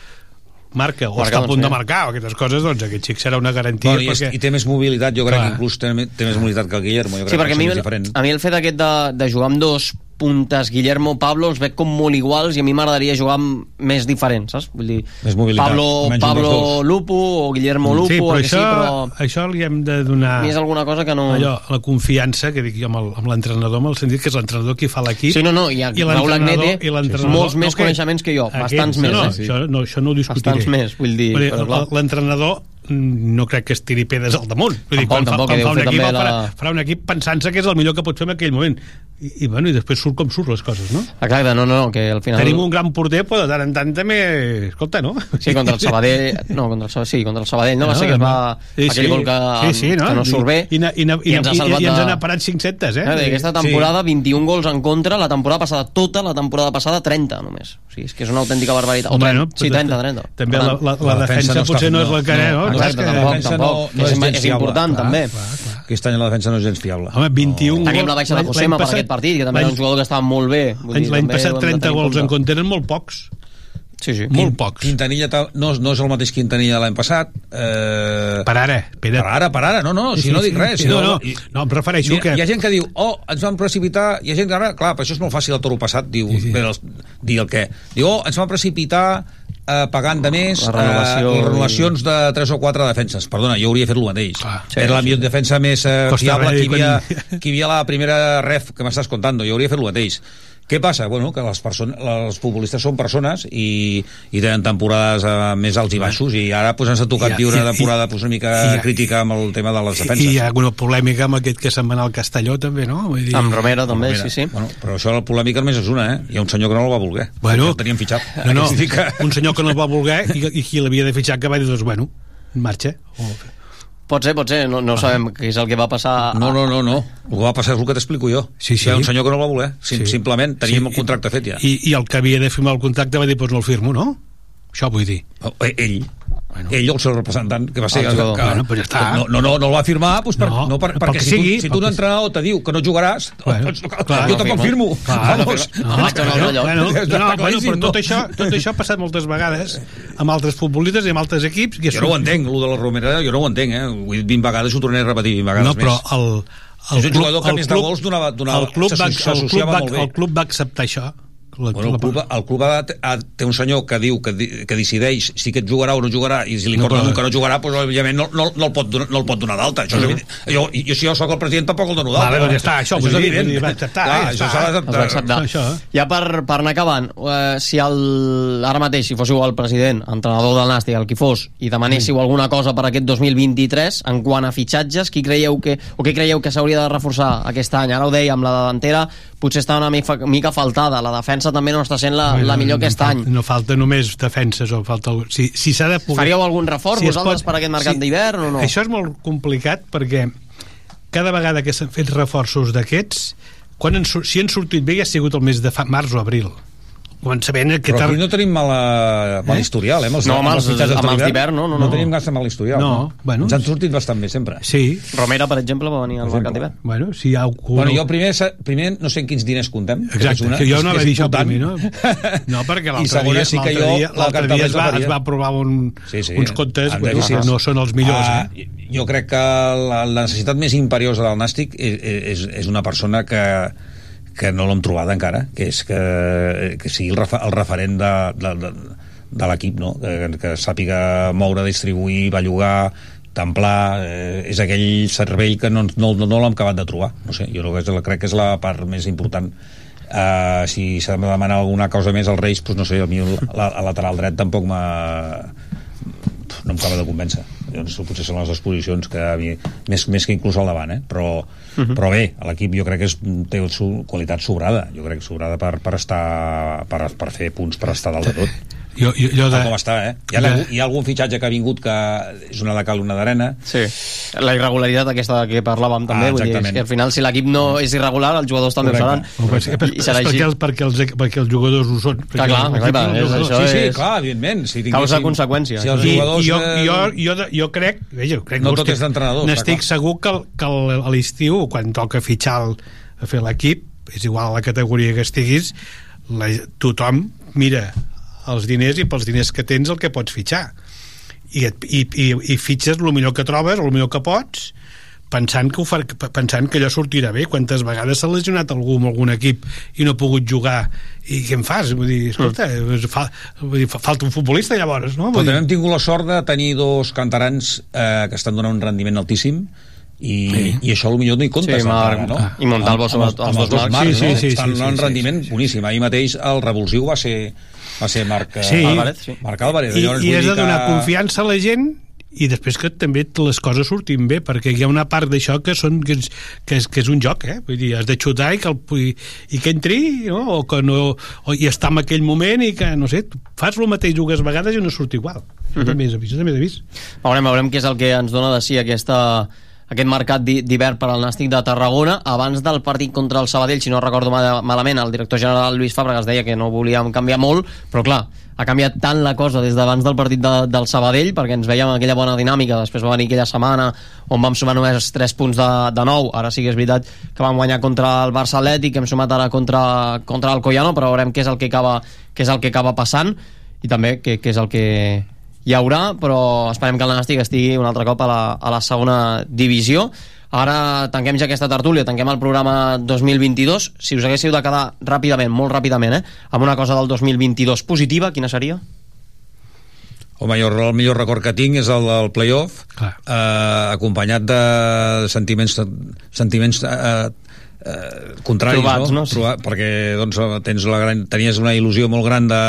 marca o Marca, està a punt doncs, de mira. marcar o aquestes coses, doncs aquest xic serà una garantia Bueno, i, perquè... I té més mobilitat, jo crec Clar. que inclús té, té més mobilitat que el Guillermo. Jo crec Sí, perquè a mi, diferent. a mi el fet aquest de, de jugar amb dos puntes Guillermo Pablo els veig com molt iguals i a mi m'agradaria jugar amb més diferents, saps? Vull dir, Més mobilitat, Pablo, Pablo. Lupo o Guillermo Lupo, sí, però això, sí, però això li hem de donar a mi és alguna cosa que no... allò, la confiança que dic jo amb l'entrenador, amb el sentit que és l'entrenador qui fa l'equip Sí, no, no, i a Raúl l'entrenador- Agnete, i l'entrenador- molts més que- coneixements que jo, bastants més, no, no, eh? això, no, això no ho discutiré Bastants més, vull dir, l'entrenador mm, no crec que es tiri pedres al damunt Vull dir, Tampoc, quan fa, tampoc, quan deu fa un equip farà, la- farà un equip pensant-se que és el millor que pot fer en aquell moment i, i, bueno, i després surt com surt les coses no? Exacte, no, no, no, que al final... Tenim un gran porter, però de tant en tant també... Escolta, no? Sí, contra el Sabadell... No, contra el, Sabadell, sí, contra el Sabadell, no? Va ser que es va... Sí, aquell sí. gol que, sí, sí, no? que no surt bé. I, i, i, i, I ens ha salvat i, i ens de- han parat 500, eh? Eh? Aquesta temporada, sí. 21 gols en contra, la temporada passada, tota la temporada passada, 30 només. O sigui, és que és una autèntica barbaritat. O 30, sí, 30, 30. També la, tant, la, la, La defensa defensa, no potser no és la que... no, No, no, Clar, exacte, que- tampoc, tampoc. no- no és, és és fiable. important, Clar, també. Aquest any la defensa no és gens fiable. Home, 21 Tenim gols- la baixa de Josema per aquest partit, que també era un jugador que estava molt bé. L'any passat ho hem de 30 tenir gols en compte. eren molt pocs. Sí, sí. Molt pocs. Quintanilla tal, no, no és el mateix Quintanilla de l'any passat. Eh, Per ara, espera. per ara, per ara, no, no, si no dic res. Si no, no, i- no, em refereixo Mira, que... Hi ha gent que diu, oh, ens vam precipitar, hi ha gent que ara, clar, per això és molt fàcil el toro passat, diu, sí, sí. Bé, els, dir el què. Diu, oh, ens vam precipitar eh, pagant de més La renovació eh, i- les renovacions de 3 o 4 defenses. Perdona, jo hauria fet el mateix. Clar. Sí, Era la millor defensa més eh, fiable que hi, havia, quan- que hi havia la primera ref que m'estàs contando. Jo hauria fet el mateix. Què passa? Bueno, que les, persones, els futbolistes són persones i, i tenen temporades eh, més alts i baixos i ara pues, ens ha tocat I- viure una i- temporada pues, una mica i- crítica amb el tema de les I defenses. hi ha alguna polèmica amb aquest que se'n va anar al Castelló, també, no? Vull dir... Amb Romero, també, Mira, sí, sí. Bueno, però això la polèmica només és una, eh? Hi ha un senyor que no el va voler. Bueno. Que el tenien fitxat. No, no, que- un senyor que no el va voler i, i qui l'havia de fitxar que va dir, doncs, bueno, marxa. O... Pot ser, pot ser, no, no sabem què és el que va passar. No, no, no, no. El que va passar és el que t'explico jo. Sí, sí. Hi ha un senyor que no el va voler. Sim, Sí. Simplement teníem Sí, el contracte fet ja. I, I el que havia de firmar el contracte va dir, doncs no el firmo, no? Això vull dir. Oh, eh, Ell. Bueno. Ell, el seu representant, que va ser... El que, Bueno, però ja està. no, no, no, no el va firmar pues, per, no, No, per, perquè si, sigui, tu, si tu un entrenador te diu que no jugaràs, Bueno, doncs, clar, jo te no confirmo. Clar, Vamos. no, bueno, Està no, bueno, però tot, això, tot això ha passat moltes vegades amb altres futbolistes i amb altres equips. I Jo no ho entenc, el de la Romera, jo no ho entenc, eh? Ho he dit 20 vegades ho tornaré a repetir 20 vegades No, però més. el, el és un jugador que a més de gols donava, donava, el club va, el, club va, el club va acceptar això. La, Bueno, el club, el club ha, ha, té un senyor que diu que, que decideix si aquest jugarà o no jugarà i si li No, un que no jugarà doncs, òbviament no, no, no, el pot donar, no el pot donar d'alta. Això és jo, i, jo, si jo sóc el president tampoc el dono d'alta. Vale, doncs ja està, això, és vull dir, evident. dir, va acceptar, Clar, ja això s'ha d'acceptar. Això, eh? Ja per, per anar acabant, eh, si el, ara mateix, si fóssiu el president, entrenador del Nàstic, el qui fos, i demanéssiu alguna cosa per aquest 2023, en quant a fitxatges, qui creieu que, o què creieu que s'hauria de reforçar aquest any? Ara ho deia, amb la davantera potser està una mica, mica faltada, la defensa també no està sent la, Bueno, la millor no aquest fal- any. No falta només defenses o falta... Si, si s'ha de poder... Faríeu algun reforç es vosaltres per aquest mercat d'hivern o no? Això és molt complicat perquè cada vegada que s'han fet reforços d'aquests, quan han, si han sortit bé ja ha sigut el mes de fa, març o abril. Quan sabent que... però aquí no tenim mala, mal Eh? historial eh? amb els, No, amb els- fitxatges amb els d'hivern. no, no, no no. tenim gaire mal historial No, bueno. ens han sortit bastant bé sempre Sí. Romera, per exemple, va venir al mercat d'hivern. Bueno, si ha. Bueno, jo primer, primer no sé en quins diners comptem. Exacte, una, que jo no que és dir això primer, no? No, perquè l'altre dia, sí que jo dia, dia es, va, es va aprovar un, sí, sí, uns comptes bueno, que no són els millors. Ah, eh? Jo crec que la, la necessitat més imperiosa del Nàstic és, és, és una persona que, que no l'hem trobada encara, que és que, que sigui el, refer, el referent de, de, de, de l'equip, no? que, que sàpiga moure, distribuir, bellugar, templar, eh, és aquell cervell que no, no, no l'hem acabat de trobar. No sé, jo que- crec que és la part més important. Uh, si s'ha de demanar alguna cosa més als Reis, doncs no sé, a mi el, la, el lateral dret tampoc m'ha no em acaba de convèncer doncs, potser són les exposicions que a mi, més, més que inclús al davant eh? però, Mhm. però bé, l'equip jo crec que és, té qualitat sobrada jo crec que sobrada per, per estar per, per fer punts, per estar dalt de tot Jo, jo, jo de... Com està, eh? Hi ha, de- hi ha algun fitxatge que ha vingut que és una de cal, una d'arena Sí, la irregularitat aquesta que parlàvem també, Ah, vull dir, que al final si l'equip no és irregular, els jugadors també ho seran. Però I és serà perquè, els, perquè, els, perquè els jugadors ho són. Clar, clar, clar, clar, és això sí, sí, és- clar, evidentment si tinguéssim- Causa-conseqüència. si els I, jugadors i jo, eh, jo, jo, jo crec, veja, crec No que tot és d'entrenadors, està N'estic segur que, que a l'estiu, quan toca fitxar el, a fer l'equip, és igual a la categoria que estiguis, la, tothom mira els diners i pels diners que tens el que pots fitxar. I, et, i, i, i fitxes el millor que trobes, el millor que pots, pensant que, ho fa, pensant que allò sortirà bé quantes vegades s'ha lesionat algú amb algun equip i no ha pogut jugar i què en fas? Vull dir, escolta, fa, vull dir, fa, falta un futbolista llavors, no? Però Vull també dir, hem tingut la sort de tenir dos cantarans eh, que estan donant un rendiment altíssim i, sí. i això potser no hi comptes Sí, Marc, no? ah, i Montalvo, Amb- amb els, amb els dos Marcs, Marcs. Sí, no? sí, sí, estan sí, donant sí, un rendiment boníssim ahir mateix el revulsiu va ser va ser Marc, eh, Sí. Álvarez, sí. Marc Álvarez I, Llavors, i has de donar que- confiança a la gent i després que també les coses surtin bé perquè hi ha una part d'això que, són, que, és, que, és, que és un joc eh? Vull dir, has de xutar i que, el, i, i que entri no? o que no, o, i està en aquell moment i que, no sé, tu fas el mateix dues vegades i no surt igual això Mhm. també és avís, també és avís Veurem, veurem què és el que ens dona de si aquesta, aquest mercat d'hi- d'hivern per al Nàstic de Tarragona. Abans del partit contra el Sabadell, si no recordo mal- malament, el director general Lluís Fàbregas deia que no volíem canviar molt, però clar, ha canviat tant la cosa des d'abans del partit de, del Sabadell, perquè ens veiem aquella bona dinàmica, després va venir aquella setmana on vam sumar només 3 punts de, de nou, ara sí que és veritat que vam guanyar contra el Barça Atlètic, hem sumat ara contra, contra el Collano, però veurem què és el que acaba, què és el que acaba passant, i també què, què és el que hi haurà, però esperem que el Nàstic estigui un altre cop a la, a la segona divisió. Ara tanquem ja aquesta tertúlia, tanquem el programa 2022. Si us haguéssiu de quedar ràpidament, molt ràpidament, eh, amb una cosa del 2022 positiva, quina seria? Home, jo el millor record que tinc és el del playoff, eh, acompanyat de sentiments, sentiments eh, eh, contraris, Trobats, no? no? Sí. Trobar, perquè doncs, tens la gran, tenies una il·lusió molt gran de,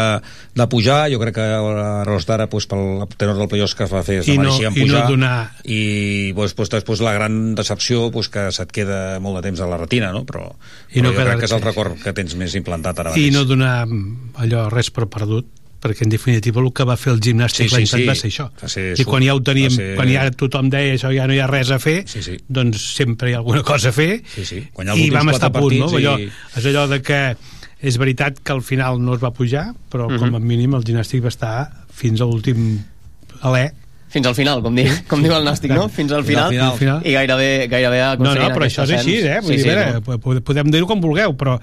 de pujar, jo crec que a Ros d'ara pues, pel tenor del playoff que es va fer es I no- mereixien i no pujar donar- i pues, pues, després la gran decepció pues, que se't queda molt de temps a la retina no? però, I no però jo crec que és el record que tens més implantat ara i mateix no donar mm, allò res per perdut perquè en definitiva el que va fer el gimnàstic Sí, l'any sí, sí. va ser això Va ser i quan ja ho teníem, ser- quan ja tothom deia això ja no hi ha res a fer Sí, sí. doncs sempre hi ha alguna cosa a fer Sí, sí. I vam estar a punt no? partits allò, i- és allò de que és veritat que al final no es va pujar però Mhm. com a mínim el gimnàstic va estar fins a l'últim alè. Fins al final, com, di, com diu el Nàstic, no? Fins al final, Fins al final. i gairebé, gairebé No, no, aconseguint però això és així, eh? Vull Sí, dir, sí, veure, no. po- podem dir-ho com vulgueu, però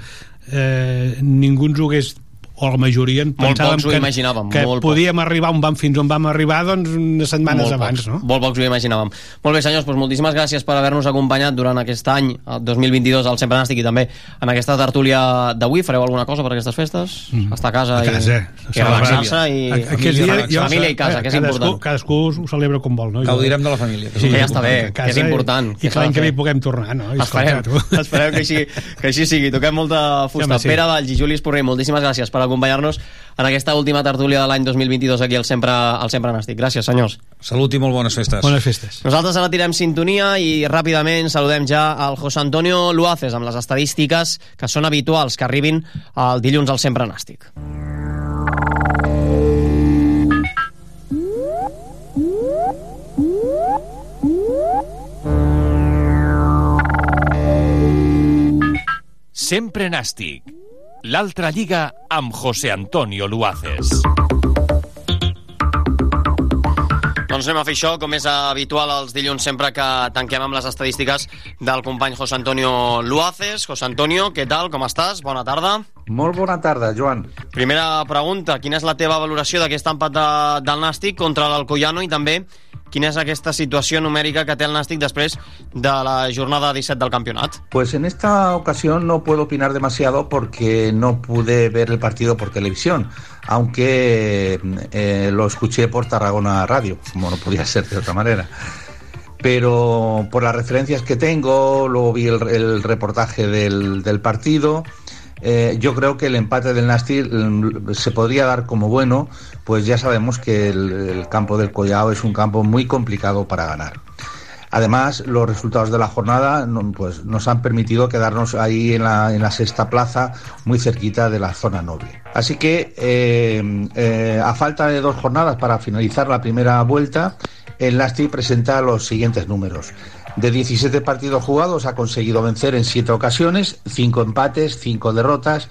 eh, ningú ens ho hagués o la majoria en Molt pensàvem que, imaginàvem, que molt podíem arribar on vam, fins on vam arribar doncs unes setmanes Molt abans, pocs, no? Molt pocs ho imaginàvem. Molt bé, senyors, doncs moltíssimes gràcies per haver-nos acompanyat durant aquest any, el 2022, al Sempre Nàstic, i també en aquesta tertúlia d'avui. Fareu alguna cosa per aquestes festes? Estar a casa, Mm. A casa, i, i relaxar-se i... Aquest dia, jo- família i casa, que és cadascú, important. Cadascú ho celebra com vol, no? Gaudirem de la família. Sí, ja està bé, a que és important, I, que que l'any que ve hi puguem tornar, no? I Esperem, esperem que així, que així sigui. Toquem molta fusta. Pere Valls i Juli Esporrer, moltíssimes gràcies per acompanyar-nos en aquesta última tertúlia de l'any 2022 aquí al Sempre, al Sempre Nàstic. Gràcies, senyors. Salut i molt bones festes. Bones festes. Nosaltres ara tirem sintonia i ràpidament saludem ja al José Antonio Luaces amb les estadístiques que són habituals que arribin el dilluns al Sempre Nàstic. Sempre nàstic. L'altra lliga amb José Antonio Luaces. Doncs anem a fer això, com és habitual els dilluns sempre que tanquem amb les estadístiques del company José Antonio Luaces. José Antonio, què tal, com estàs? Bona tarda. Molt bona tarda, Joan. Primera pregunta, quina és la teva valoració d'aquest empat de, del Nàstic contra l'Alcoyano i també quina és aquesta situació numèrica que té el Nàstic després de la jornada 17 del campionat? Pues en esta ocasión no puedo opinar demasiado porque no pude ver el partido por televisión, aunque eh, lo escuché por Tarragona Radio, como no podía ser de otra manera. Pero por las referencias que tengo, luego vi el, el reportaje del, del partido, eh, yo creo que el empate del Nastic mm, se podría dar como bueno, pues ya sabemos que el, campo del Collao es un campo muy complicado para ganar. Además, los resultados de la jornada pues, nos han permitido quedarnos ahí en la, en la sexta plaza, muy cerquita de la zona noble. Así que, eh, eh, a falta de dos jornadas para finalizar la primera vuelta, el Nastic presenta los siguientes números. De 17 partidos jugados ha conseguido vencer en 7 ocasiones, 5 empates, 5 derrotas,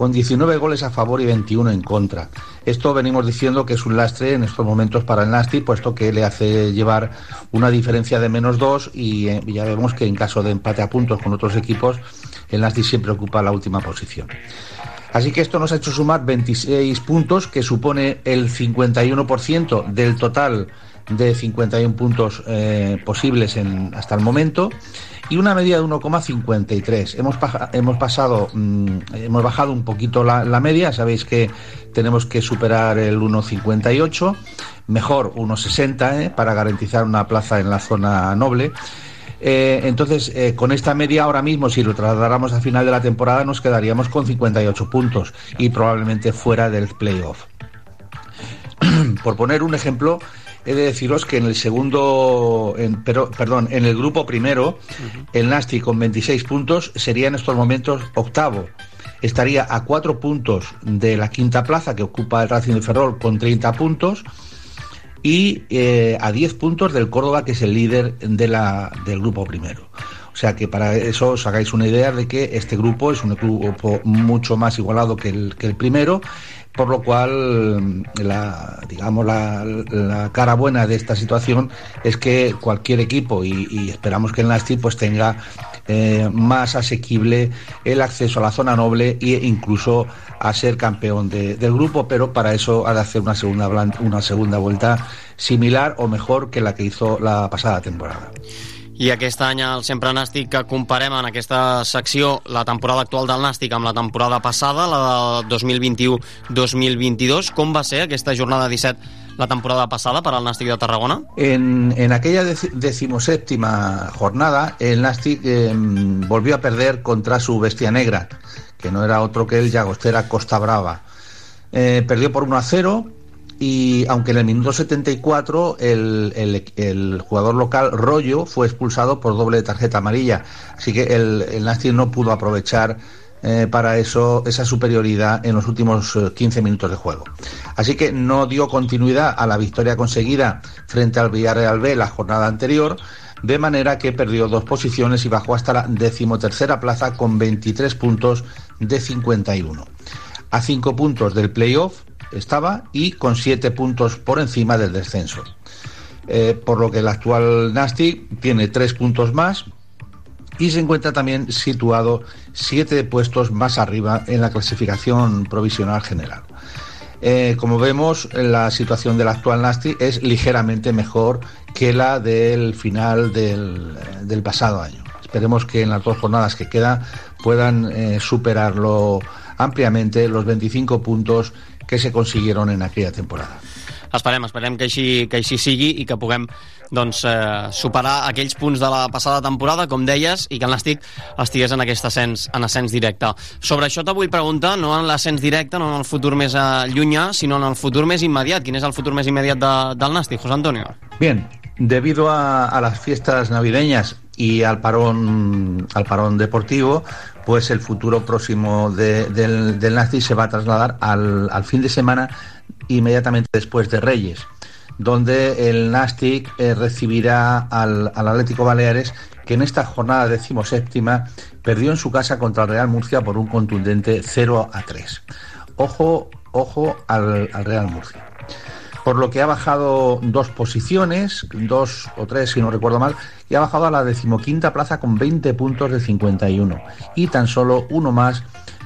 con 19 goles a favor y 21 en contra. Esto venimos diciendo que es un lastre en estos momentos para el Nastic, puesto que le hace llevar una diferencia de menos 2 y eh, ya vemos que en caso de empate a puntos con otros equipos, el Nastic siempre ocupa la última posición. Así que esto nos ha hecho sumar 26 puntos, que supone el 51% del total de 51 puntos eh, posibles hasta el momento y una media de 1,53. Hemos, hemos pasado, mm, hemos bajado un poquito la, media, sabéis que tenemos que superar el 1,58, mejor 1,60 eh, para garantizar una plaza en la zona noble. Eh, entonces, eh, con esta media ahora mismo, si lo trasladáramos a final de la temporada, nos quedaríamos con 58 puntos y probablemente fuera del playoff. Por poner un ejemplo, he de deciros que en el segundo, en- pero, perdón, en el grupo primero, el Nasti con 26 puntos sería en estos momentos octavo. Estaría a cuatro puntos de la quinta plaza que ocupa el Racing de Ferrol con 30 puntos y eh, a 10 puntos del Córdoba, que es el líder de la, del grupo primero. O sea que para eso os hagáis una idea de que este grupo es un grupo mucho más igualado que el, que el primero, por lo cual la, digamos, la, la cara buena de esta situación es que cualquier equipo, y, esperamos que el Nasti pues tenga eh, más asequible el acceso a la zona noble e incluso a ser campeón de- del grupo, pero para eso ha de hacer una segunda, una segunda vuelta similar o mejor que la que hizo la pasada temporada. I aquest any al Sempre Nàstic que comparem en aquesta secció la temporada actual del Nàstic amb la temporada passada, la de 2021-2022. Com va ser aquesta jornada 17 la temporada passada per al Nàstic de Tarragona? En, en aquella deci- decimoséptima jornada, el Nastic eh, volvió a perder contra su bestia negra, que no era otro que el Llagostera Costa Brava. Eh, perdió por 1 a 0 y aunque en el minuto 74 el, el- el jugador local Rollo fue expulsado por doble tarjeta amarilla, así que el, el no pudo aprovechar eh, para eso esa superioridad en los últimos eh, 15 minutos de juego. Así que no dio continuidad a la victoria conseguida frente al Villarreal B la jornada anterior, de manera que perdió dos posiciones y bajó hasta la decimotercera plaza con 23 puntos de 51. A cinco puntos del playoff estaba y con siete puntos por encima del descenso. Eh, por lo que el actual Nastic tiene tres puntos más y se encuentra también situado siete puestos más arriba en la clasificación provisional general. Eh, como vemos, la situación del actual Nasty es ligeramente mejor que la del final del, del pasado año. Esperemos que en las dos jornadas que quedan puedan eh, superarlo ampliamente los 25 puntos que se consiguieron en aquella temporada. Esperem, esperem que així, que així sigui i que puguem doncs, eh, superar aquells punts de la passada temporada, com deies, i que el Nàstic estigués en aquest ascens, en ascens directe. Sobre això te vull preguntar, no en l'ascens directe, no en el futur més eh, llunyà, sinó en el futur més immediat. Quin és el futur més immediat de, del Nàstic, José Antonio? Bien, debido a, a las fiestas navideñas y al parón, al parón deportivo, pues el futuro próximo de, del, del Nastic se va a trasladar al, al fin de semana inmediatamente después de Reyes, donde el Nastic eh, recibirá al, al, Atlético Baleares, que en esta jornada decimoséptima perdió en su casa contra el Real Murcia por un contundente 0 a 3. Ojo, ojo al, al Real Murcia. Por lo que ha bajado dos posiciones, dos o tres si no recuerdo mal, y ha bajado a la decimoquinta plaza con 20 puntos de 51 y tan solo uno más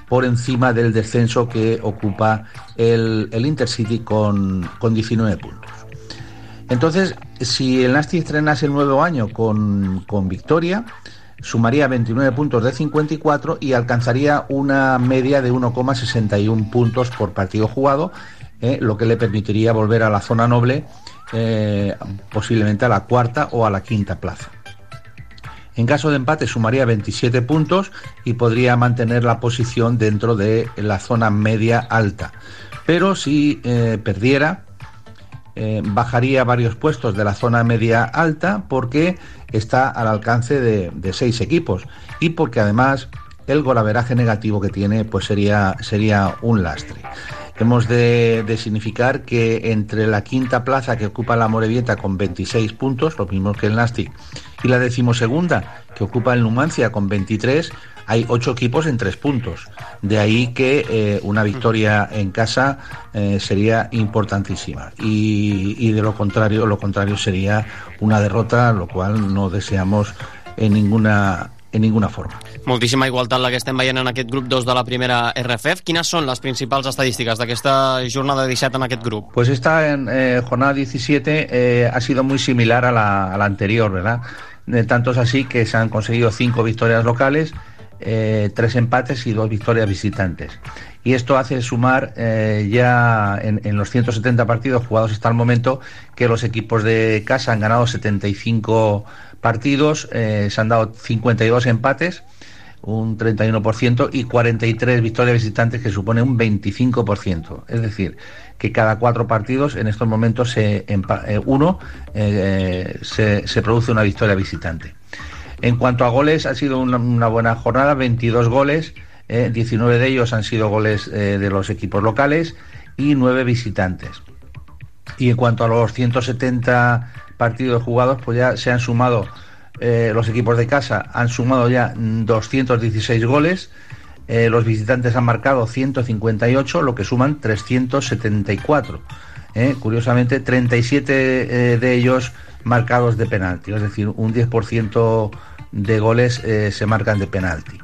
por encima del descenso que ocupa el, el Intercity con, con 19 puntos. Entonces, si el Nasty estrenase el nuevo año con, con victoria, sumaría 29 puntos de 54 y alcanzaría una media de 1,61 puntos por partido jugado, eh, lo que le permitiría volver a la zona noble, eh, posiblemente a la cuarta o a la quinta plaza. En caso de empate sumaría 27 puntos y podría mantener la posición dentro de la zona media alta. Pero si eh, perdiera, bajaría varios puestos de la zona media alta porque está al alcance de, de seis equipos y porque además el golaveraje negativo que tiene pues sería, sería un lastre. Hemos de, significar que entre la quinta plaza que ocupa la Morevieta con 26 puntos, lo mismo que el Nastic, y la decimosegunda que ocupa el Numancia con 23, hay ocho equipos en tres puntos. De ahí que eh, una victoria en casa eh, sería importantísima. Y, de lo contrario, lo contrario sería una derrota, lo cual no deseamos en ninguna en ninguna forma. Moltíssima igualtat la que estem veient en aquest grup 2 de la primera RFF. Quines són les principals estadístiques d'aquesta jornada 17 en aquest grup? Pues esta en, eh, jornada 17 eh, ha sido muy similar a la, a la anterior, ¿verdad? Eh, tanto es así que se han conseguido cinco victorias locales, eh, tres empates y dos victorias visitantes. Y esto hace sumar eh, ya en, en, los 170 partidos jugados hasta el momento que los equipos de casa han ganado 75 partidos, eh, se han dado 52 empates, un 31%, y 43 victorias visitantes, que supone un 25%. Es decir, que cada cuatro partidos en estos momentos se, eh, uno eh, se, produce una victoria visitante. En cuanto a goles, ha sido una, una buena jornada, 22 goles, 19 de ellos han sido goles de los equipos locales y 9 visitantes. Y en cuanto a los 170 partidos jugados, pues ya se han sumado eh, los equipos de casa han sumado ya 216 goles, eh, los visitantes han marcado 158, lo que suman 374. Eh, curiosamente, 37 de ellos marcados de penalti, es decir, un 10% de goles se marcan de penalti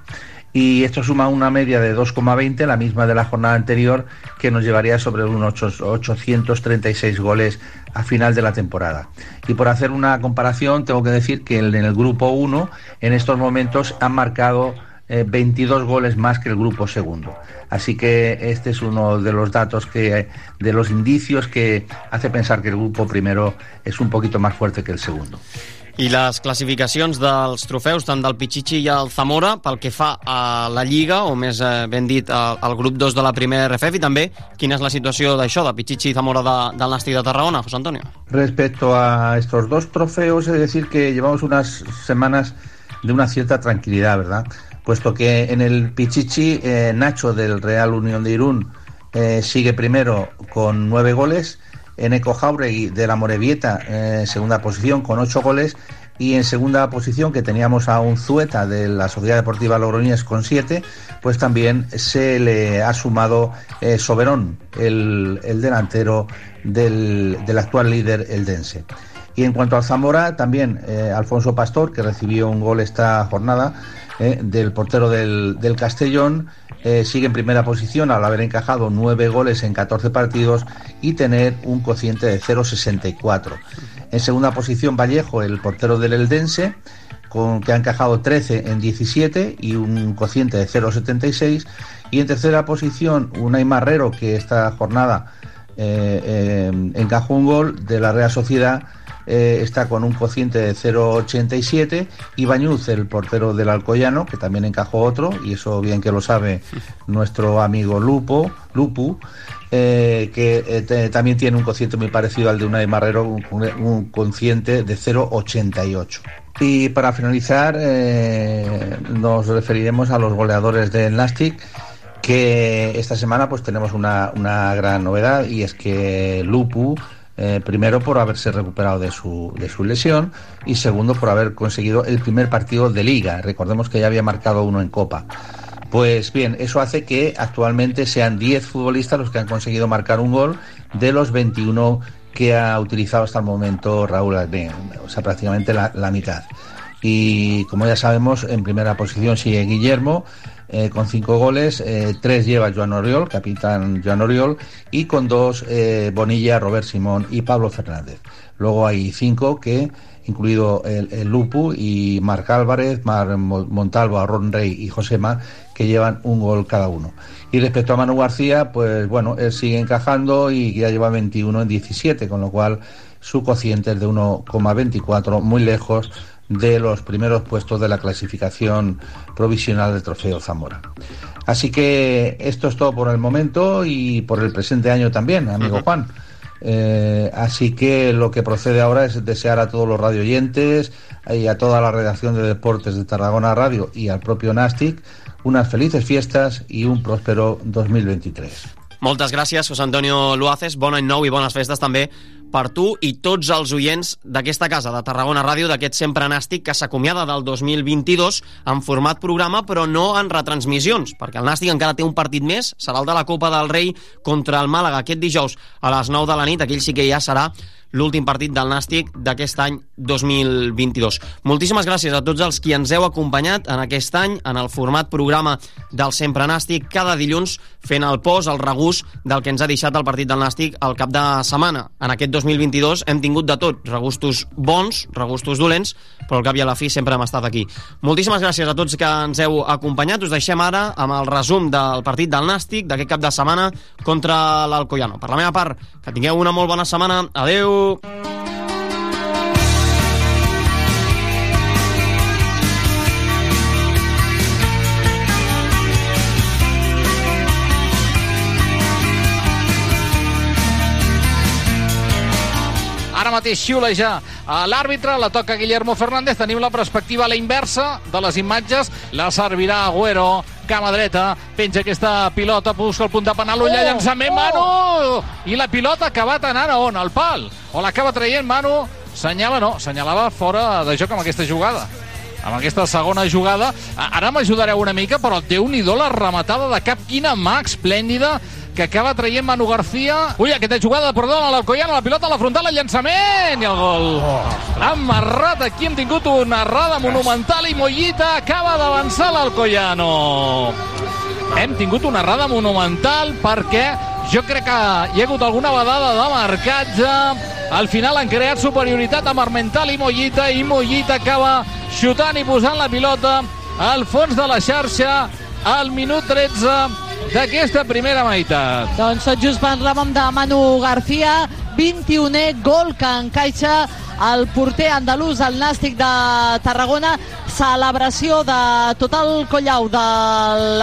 y esto suma una media de 2,20, la misma de la jornada anterior, que nos llevaría sobre unos 836 goles a final de la temporada. Y por hacer una comparación, tengo que decir que en el grupo 1, en estos momentos, han marcado eh, 22 goles más que el grupo segundo. Así que este es uno de los datos que, de los indicios que hace pensar que el grupo primero es un poquito más fuerte que el segundo. I les classificacions dels trofeus, tant del Pichichi i el Zamora, pel que fa a la Lliga, o més eh, ben dit, al grup 2 de la primera RFF, i també quina és la situació d'això, de Pichichi i Zamora de, del Nàstic de Tarragona, José Antonio? Respecto a estos dos trofeos, de decir que llevamos unas semanas de una cierta tranquilidad, ¿verdad? Puesto que en el Pichichi, eh, Nacho del Real Unión de Irún eh, sigue primero con nueve goles, Eneco Jauregui de la Morevieta, eh, segunda posición con ocho goles, Y en segunda posición, que teníamos a un Zueta de la Sociedad Deportiva Logroñés con 7, pues también se le ha sumado eh, Soberón, el, el delantero del, del actual líder eldense. Y en cuanto al Zamora, también eh, Alfonso Pastor, que recibió un gol esta jornada eh, del portero del, del Castellón, eh, sigue en primera posición al haber encajado nueve goles en 14 partidos y tener un cociente de 0,64. En segunda posición Vallejo, el portero del Eldense, con, que ha encajado 13 en 17 y un cociente de 0,76. Y en tercera posición Unai Marrero, que esta jornada encajó un gol de la Real Sociedad eh, está con un cociente de 0,87 y Bañuz, el portero del Alcoyano, que también encajó otro, y eso bien que lo sabe nuestro amigo Lupo, Lupu, eh, que eh, también tiene un cociente muy parecido al de Unai Marrero, un, un cociente de 0,88. Y para finalizar, nos referiremos a los goleadores del Nastic, que esta semana pues tenemos una, una gran novedad y es que Lupu, eh, primero por haberse recuperado de su, de su lesión y segundo por haber conseguido el primer partido de liga. Recordemos que ya había marcado uno en Copa. Pues bien, eso hace que actualmente sean 10 futbolistas los que han conseguido marcar un gol de los 21 que ha utilizado hasta el momento Raúl Alben, o sea, prácticamente la mitad. Y como ya sabemos, en primera posición sigue Guillermo, eh, con cinco goles, eh, tres lleva Joan Oriol, capitán Joan Oriol, y con dos eh, Bonilla, Robert Simón y Pablo Fernández. Luego hay cinco que, incluido el, el Lupu y Marc Álvarez, Mar Mo- Montalvo, Ron Rey y Josema, que llevan un gol cada uno. Y respecto a Manu García, pues bueno, él sigue encajando y ya lleva 21 en 17, con lo cual su cociente es de 1,24, muy lejos de los primeros puestos de la clasificación provisional del Trofeo Zamora. Así que esto es todo por el momento y por el presente año también, amigo Juan. Eh, así que lo que procede ahora es desear a todos los radioyentes y a toda la redacción de deportes de Tarragona Radio y al propio Nastic unas felices fiestas y un próspero 2023. Moltes gràcies, José Antonio Luaces. Bon any nou i bones festes també per tu i tots els oients d'aquesta casa, de Tarragona Ràdio, d'aquest Sempre Nàstic, que s'acomiada del 2022 en format programa, però no en retransmissions, perquè el Nàstic encara té un partit més, serà el de la Copa del Rei contra el Màlaga aquest dijous a les 9 de la nit, aquell sí que ja serà l'últim partit del Nàstic d'aquest any 2022. Moltíssimes gràcies a tots els qui ens heu acompanyat en aquest any, en el format programa del Sempre Nàstic, cada dilluns fent el pos, el regús del que ens ha deixat el partit del Nàstic al cap de setmana. En aquest 2022 hem tingut de tot, regustos bons, regustos dolents, però al cap i a la fi sempre hem estat aquí. Moltíssimes gràcies a tots que ens heu acompanyat. Us deixem ara amb el resum del partit del Nàstic d'aquest cap de setmana contra l'Alcoyano. Per la meva part, que tingueu una molt bona setmana. Adeu! Mateix xiuleja a l'àrbitre, la toca Guillermo Fernández. Tenim la perspectiva a la inversa de les imatges. La servirà Agüero, cama dreta, penja aquesta pilota, busca el punt de penal, ulla, Oh! llançament, Manu! I la pilota ha acabat anant a on? Al pal? O l'acaba traient Manu? Senyala, no, senyalava fora de joc amb aquesta jugada amb aquesta segona jugada. Ara m'ajudareu una mica, però déu nhi la rematada de cap. Quina mà esplèndida que acaba traient Manu García. Ui, aquesta jugada, perdó, l'Alcoyano, la pilota a la frontal, el llançament i el gol. Amarrat, aquí hem tingut una errada monumental i Mollita acaba d'avançar l'Alcoyano. Hem tingut una errada monumental perquè jo crec que hi ha hagut alguna vedada de marcatge. Al final han creat superioritat amb Armental i Mollita i Mollita acaba xutant i posant la pilota al fons de la xarxa al minut 13 d'aquesta primera meitat. Doncs tot just parlàvem de Manu García, 21è gol que encaixa el porter andalús, el nàstic de Tarragona, celebració de tot el collau de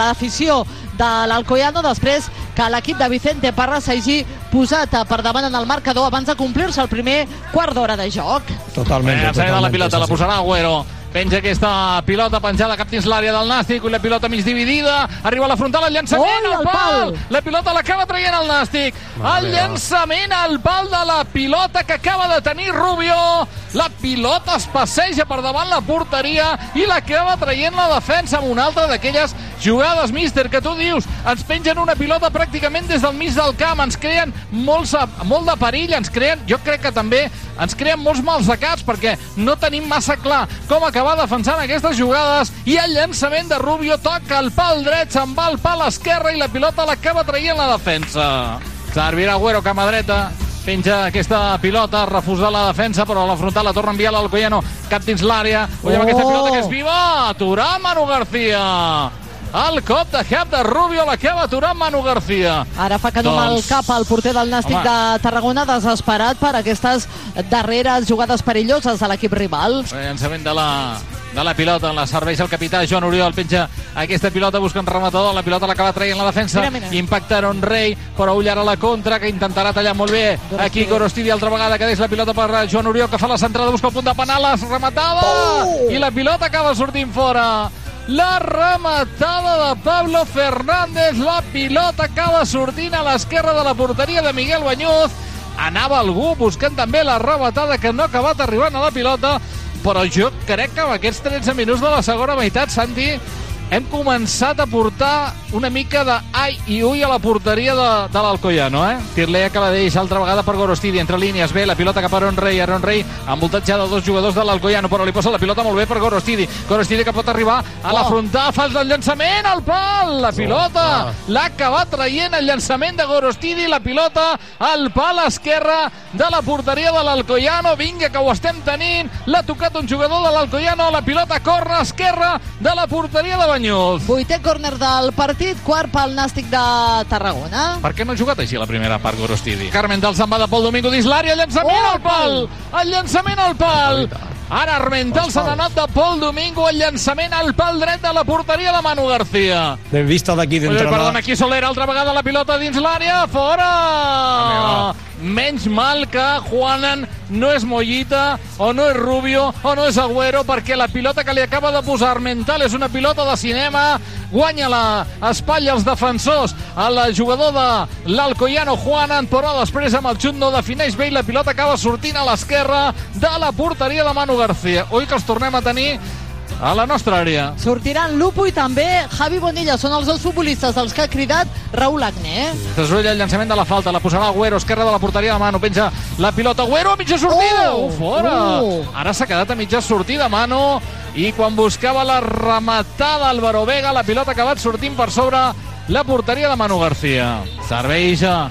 l'afició de l'Alcoyano després que l'equip de Vicente Parra s'hagi posat per davant en el marcador abans de complir-se el primer quart d'hora de joc. Totalment. Eh, de la pilota, la posarà Agüero. Penja aquesta pilota penjada cap dins l'àrea del Nàstic, i la pilota mig dividida, arriba a la frontal, el llançament Ui, al al pal. pal! La pilota l'acaba traient el Nàstic. Mare el llançament al pal de la pilota que acaba de tenir Rubio. La pilota es passeja per davant la porteria i la acaba traient la defensa amb una altra d'aquelles jugades, míster, que tu dius, ens pengen una pilota pràcticament des del mig del camp, ens creen molts, molt de perill, ens creen, jo crec que també ens creen molts mals de caps perquè no tenim massa clar com acabar defensant aquestes jugades. I el llançament de Rubio toca el pal dret, se'n va al pal esquerre i la pilota l'acaba traient la defensa. Servirà Agüero, cama dreta, penja aquesta pilota, refusa la defensa, però a la frontal la torna a enviar l'Alcoyano, cap dins l'àrea, veiem oh. aquesta pilota que és viva, aturar Manu García. El cop de cap de Rubio l'acaba aturant Manu García. Ara fa que no doncs... el cap al porter del Nàstic Home. de Tarragona, desesperat per aquestes darreres jugades perilloses de l'equip rival. Llançament de la, de la pilota, la serveix el capità Joan Oriol, penja aquesta pilota buscant rematador, la pilota l'acaba traient la defensa, mira, mira. impacta Aaron Rey, però ull ara la contra, que intentarà tallar molt bé, Gorostidi. aquí Gorostidi altra vegada, que deix la pilota per Joan Oriol, que fa la centrada, busca el punt de penal, rematada, oh! i la pilota acaba sortint fora la rematada de Pablo Fernández, la pilota acaba sortint a l'esquerra de la porteria de Miguel Banyuz, anava algú buscant també la rematada que no ha acabat arribant a la pilota, però jo crec que amb aquests 13 minuts de la segona meitat, Santi, hem començat a portar una mica de ai i ui a la porteria de, de l'Alcoyano, eh? Tirlea que la deixa altra vegada per Gorostidi, entre línies, bé, la pilota cap a Aaron Rey, Aaron Rey envoltat ja de dos jugadors de l'Alcoyano, però li posa la pilota molt bé per Gorostidi, Gorostidi que pot arribar a la oh. frontal, fa el llançament al pal, la pilota oh, oh. l'ha acabat traient el llançament de Gorostidi, la pilota al pal esquerre de la porteria de l'Alcoyano, vinga que ho estem tenint, l'ha tocat un jugador de l'Alcoyano, la pilota corre esquerra de la porteria de Banyuls. Vuitè córner del partit, quart pel Nàstic de Tarragona. Per què no ha jugat així la primera part, Gorostidi? Carmen del de Pol Domingo dins l'àrea, llançament oh, al pal! El llançament al pal! Ara Armental se n'ha anat de Pol Domingo, el llançament al pal dret de la porteria de Manu García. Ben vista d'aquí dintre. Perdona, aquí Soler, altra vegada la pilota dins l'àrea, fora! Menys mal que Juanan no és Mollita, o no és Rubio, o no és Agüero, perquè la pilota que li acaba de posar Mental és una pilota de cinema, guanya la espatlla als defensors, al jugador de l'Alcoyano Juanan, però després amb el xut no defineix bé i la pilota acaba sortint a l'esquerra de la porteria de Manu García. Oi que els tornem a tenir a la nostra àrea. Sortiran Lupo i també Javi Bonilla. Són els dos futbolistes dels que ha cridat Raúl Agné. Desrulla el llançament de la falta, la posarà Agüero, esquerra de la porteria de Manu, penja la pilota Agüero, a mitja sortida! Oh, uh, fora! Uh. Ara s'ha quedat a mitja sortida Manu i quan buscava la rematada Álvaro Vega, la pilota ha acabat sortint per sobre la porteria de Manu García. Serveix a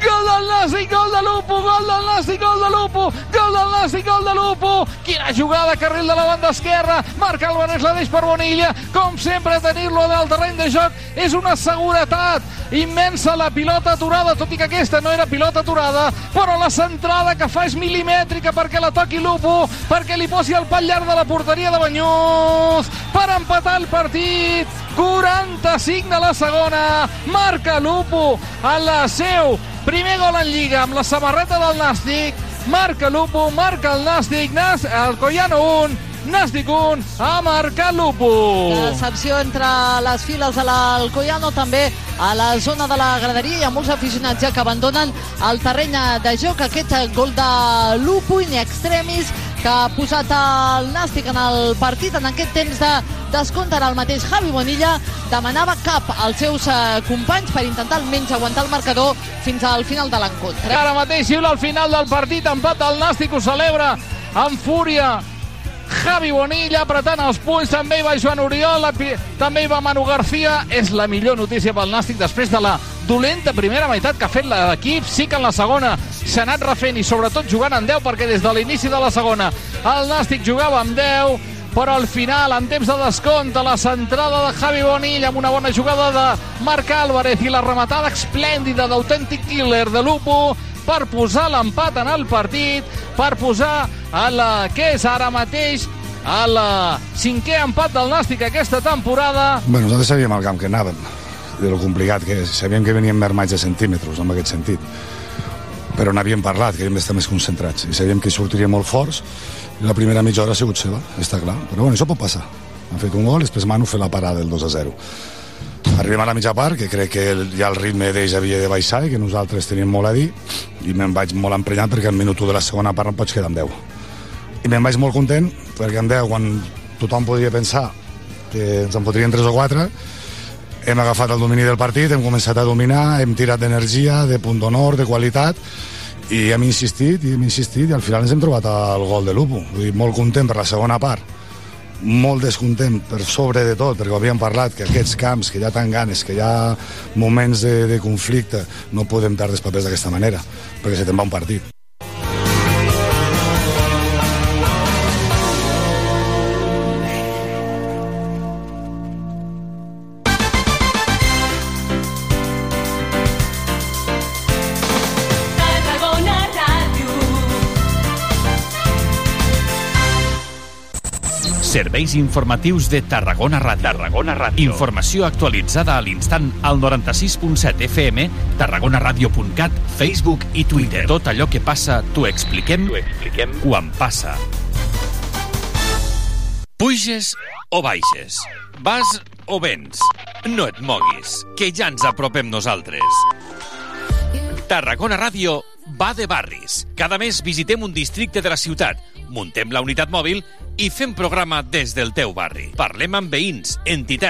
del Nàstic, gol de Lupo, gol del Nàstic, gol de Lupo, gol del Nàstic, gol de Lupo. Quina jugada, carril de la banda esquerra. Marc Álvarez la deix per Bonilla. Com sempre, tenir-lo en el terreny de joc és una seguretat immensa la pilota aturada, tot i que aquesta no era pilota aturada, però la centrada que fa és milimètrica perquè la toqui Lupo, perquè li posi el pal llarg de la porteria de Banyús per empatar el partit. 45 de la segona, marca Lupo a la seu Primer gol en Lliga amb la samarreta del Nàstic. Marca Lupo, marca el Nàstic, Nas, el Collano 1, Nàstic 1, ha marcat Lupo. Decepció entre les files de l'Alcoyano, també a la zona de la graderia. Hi ha molts aficionats ja que abandonen el terreny de joc. Aquest gol de Lupo in extremis que ha posat el Nàstic en el partit en aquest temps de descompte el mateix Javi Bonilla demanava cap als seus eh, companys per intentar almenys aguantar el marcador fins al final de l'encontre. Ara mateix xiula al final del partit, empat el Nàstic ho celebra amb fúria Javi Bonilla apretant els punys, també hi va Joan Oriol, també hi va Manu García. És la millor notícia pel Nàstic després de la dolenta primera meitat que ha fet l'equip. Sí que en la segona s'ha anat refent i sobretot jugant en 10 perquè des de l'inici de la segona el Nàstic jugava amb 10 però al final, en temps de descompte, la centrada de Javi Bonilla amb una bona jugada de Marc Álvarez i la rematada esplèndida d'autèntic killer de Lupo per posar l'empat en el partit, per posar a la que és ara mateix el cinquè empat del Nàstic aquesta temporada. Bueno, nosaltres sabíem el camp que anàvem, de lo complicat que és. Sabíem que veníem mermats de centímetres, en aquest sentit. Però n'havíem parlat, que havíem d'estar més concentrats. I sabíem que sortiria molt forts. La primera mitja hora ha sigut seva, està clar. Però bueno, això pot passar, han fet un gol després Manu fer la parada del 2 a 0 arribem a la mitja part, que crec que ja el ritme d'ells havia de baixar i que nosaltres teníem molt a dir. I me'n vaig molt emprenyat perquè al minut 1 de la segona part no pots quedar amb 10 i me'n vaig molt content perquè en 10 quan tothom podia pensar que ens en fotrien 3 o 4 hem agafat el domini del partit, hem començat a dominar, hem tirat d'energia, de punt d'honor, de qualitat, i hem insistit, i hem insistit, i al final ens hem trobat el gol de Lupo. Vull dir, molt content per la segona part, molt descontent per sobre de tot, perquè havíem parlat que aquests camps, que hi ha tan ganes, que hi ha moments de, de conflicte, no podem perdre els papers d'aquesta manera, perquè se te'n va un partit. Serveis informatius de Tarragona Ràdio. Tarragona Ràdio. Informació actualitzada a l'instant al 96.7 FM, tarragonaradio.cat, Facebook i Twitter. Tot allò que passa t'ho expliquem, t'ho expliquem quan passa. Puges o baixes? Vas o vens? No et moguis, que ja ens apropem nosaltres. Tarragona Ràdio va de barris. Cada mes visitem un districte de la ciutat, muntem la unitat mòbil i fem programa des del teu barri. Parlem amb veïns, entitats,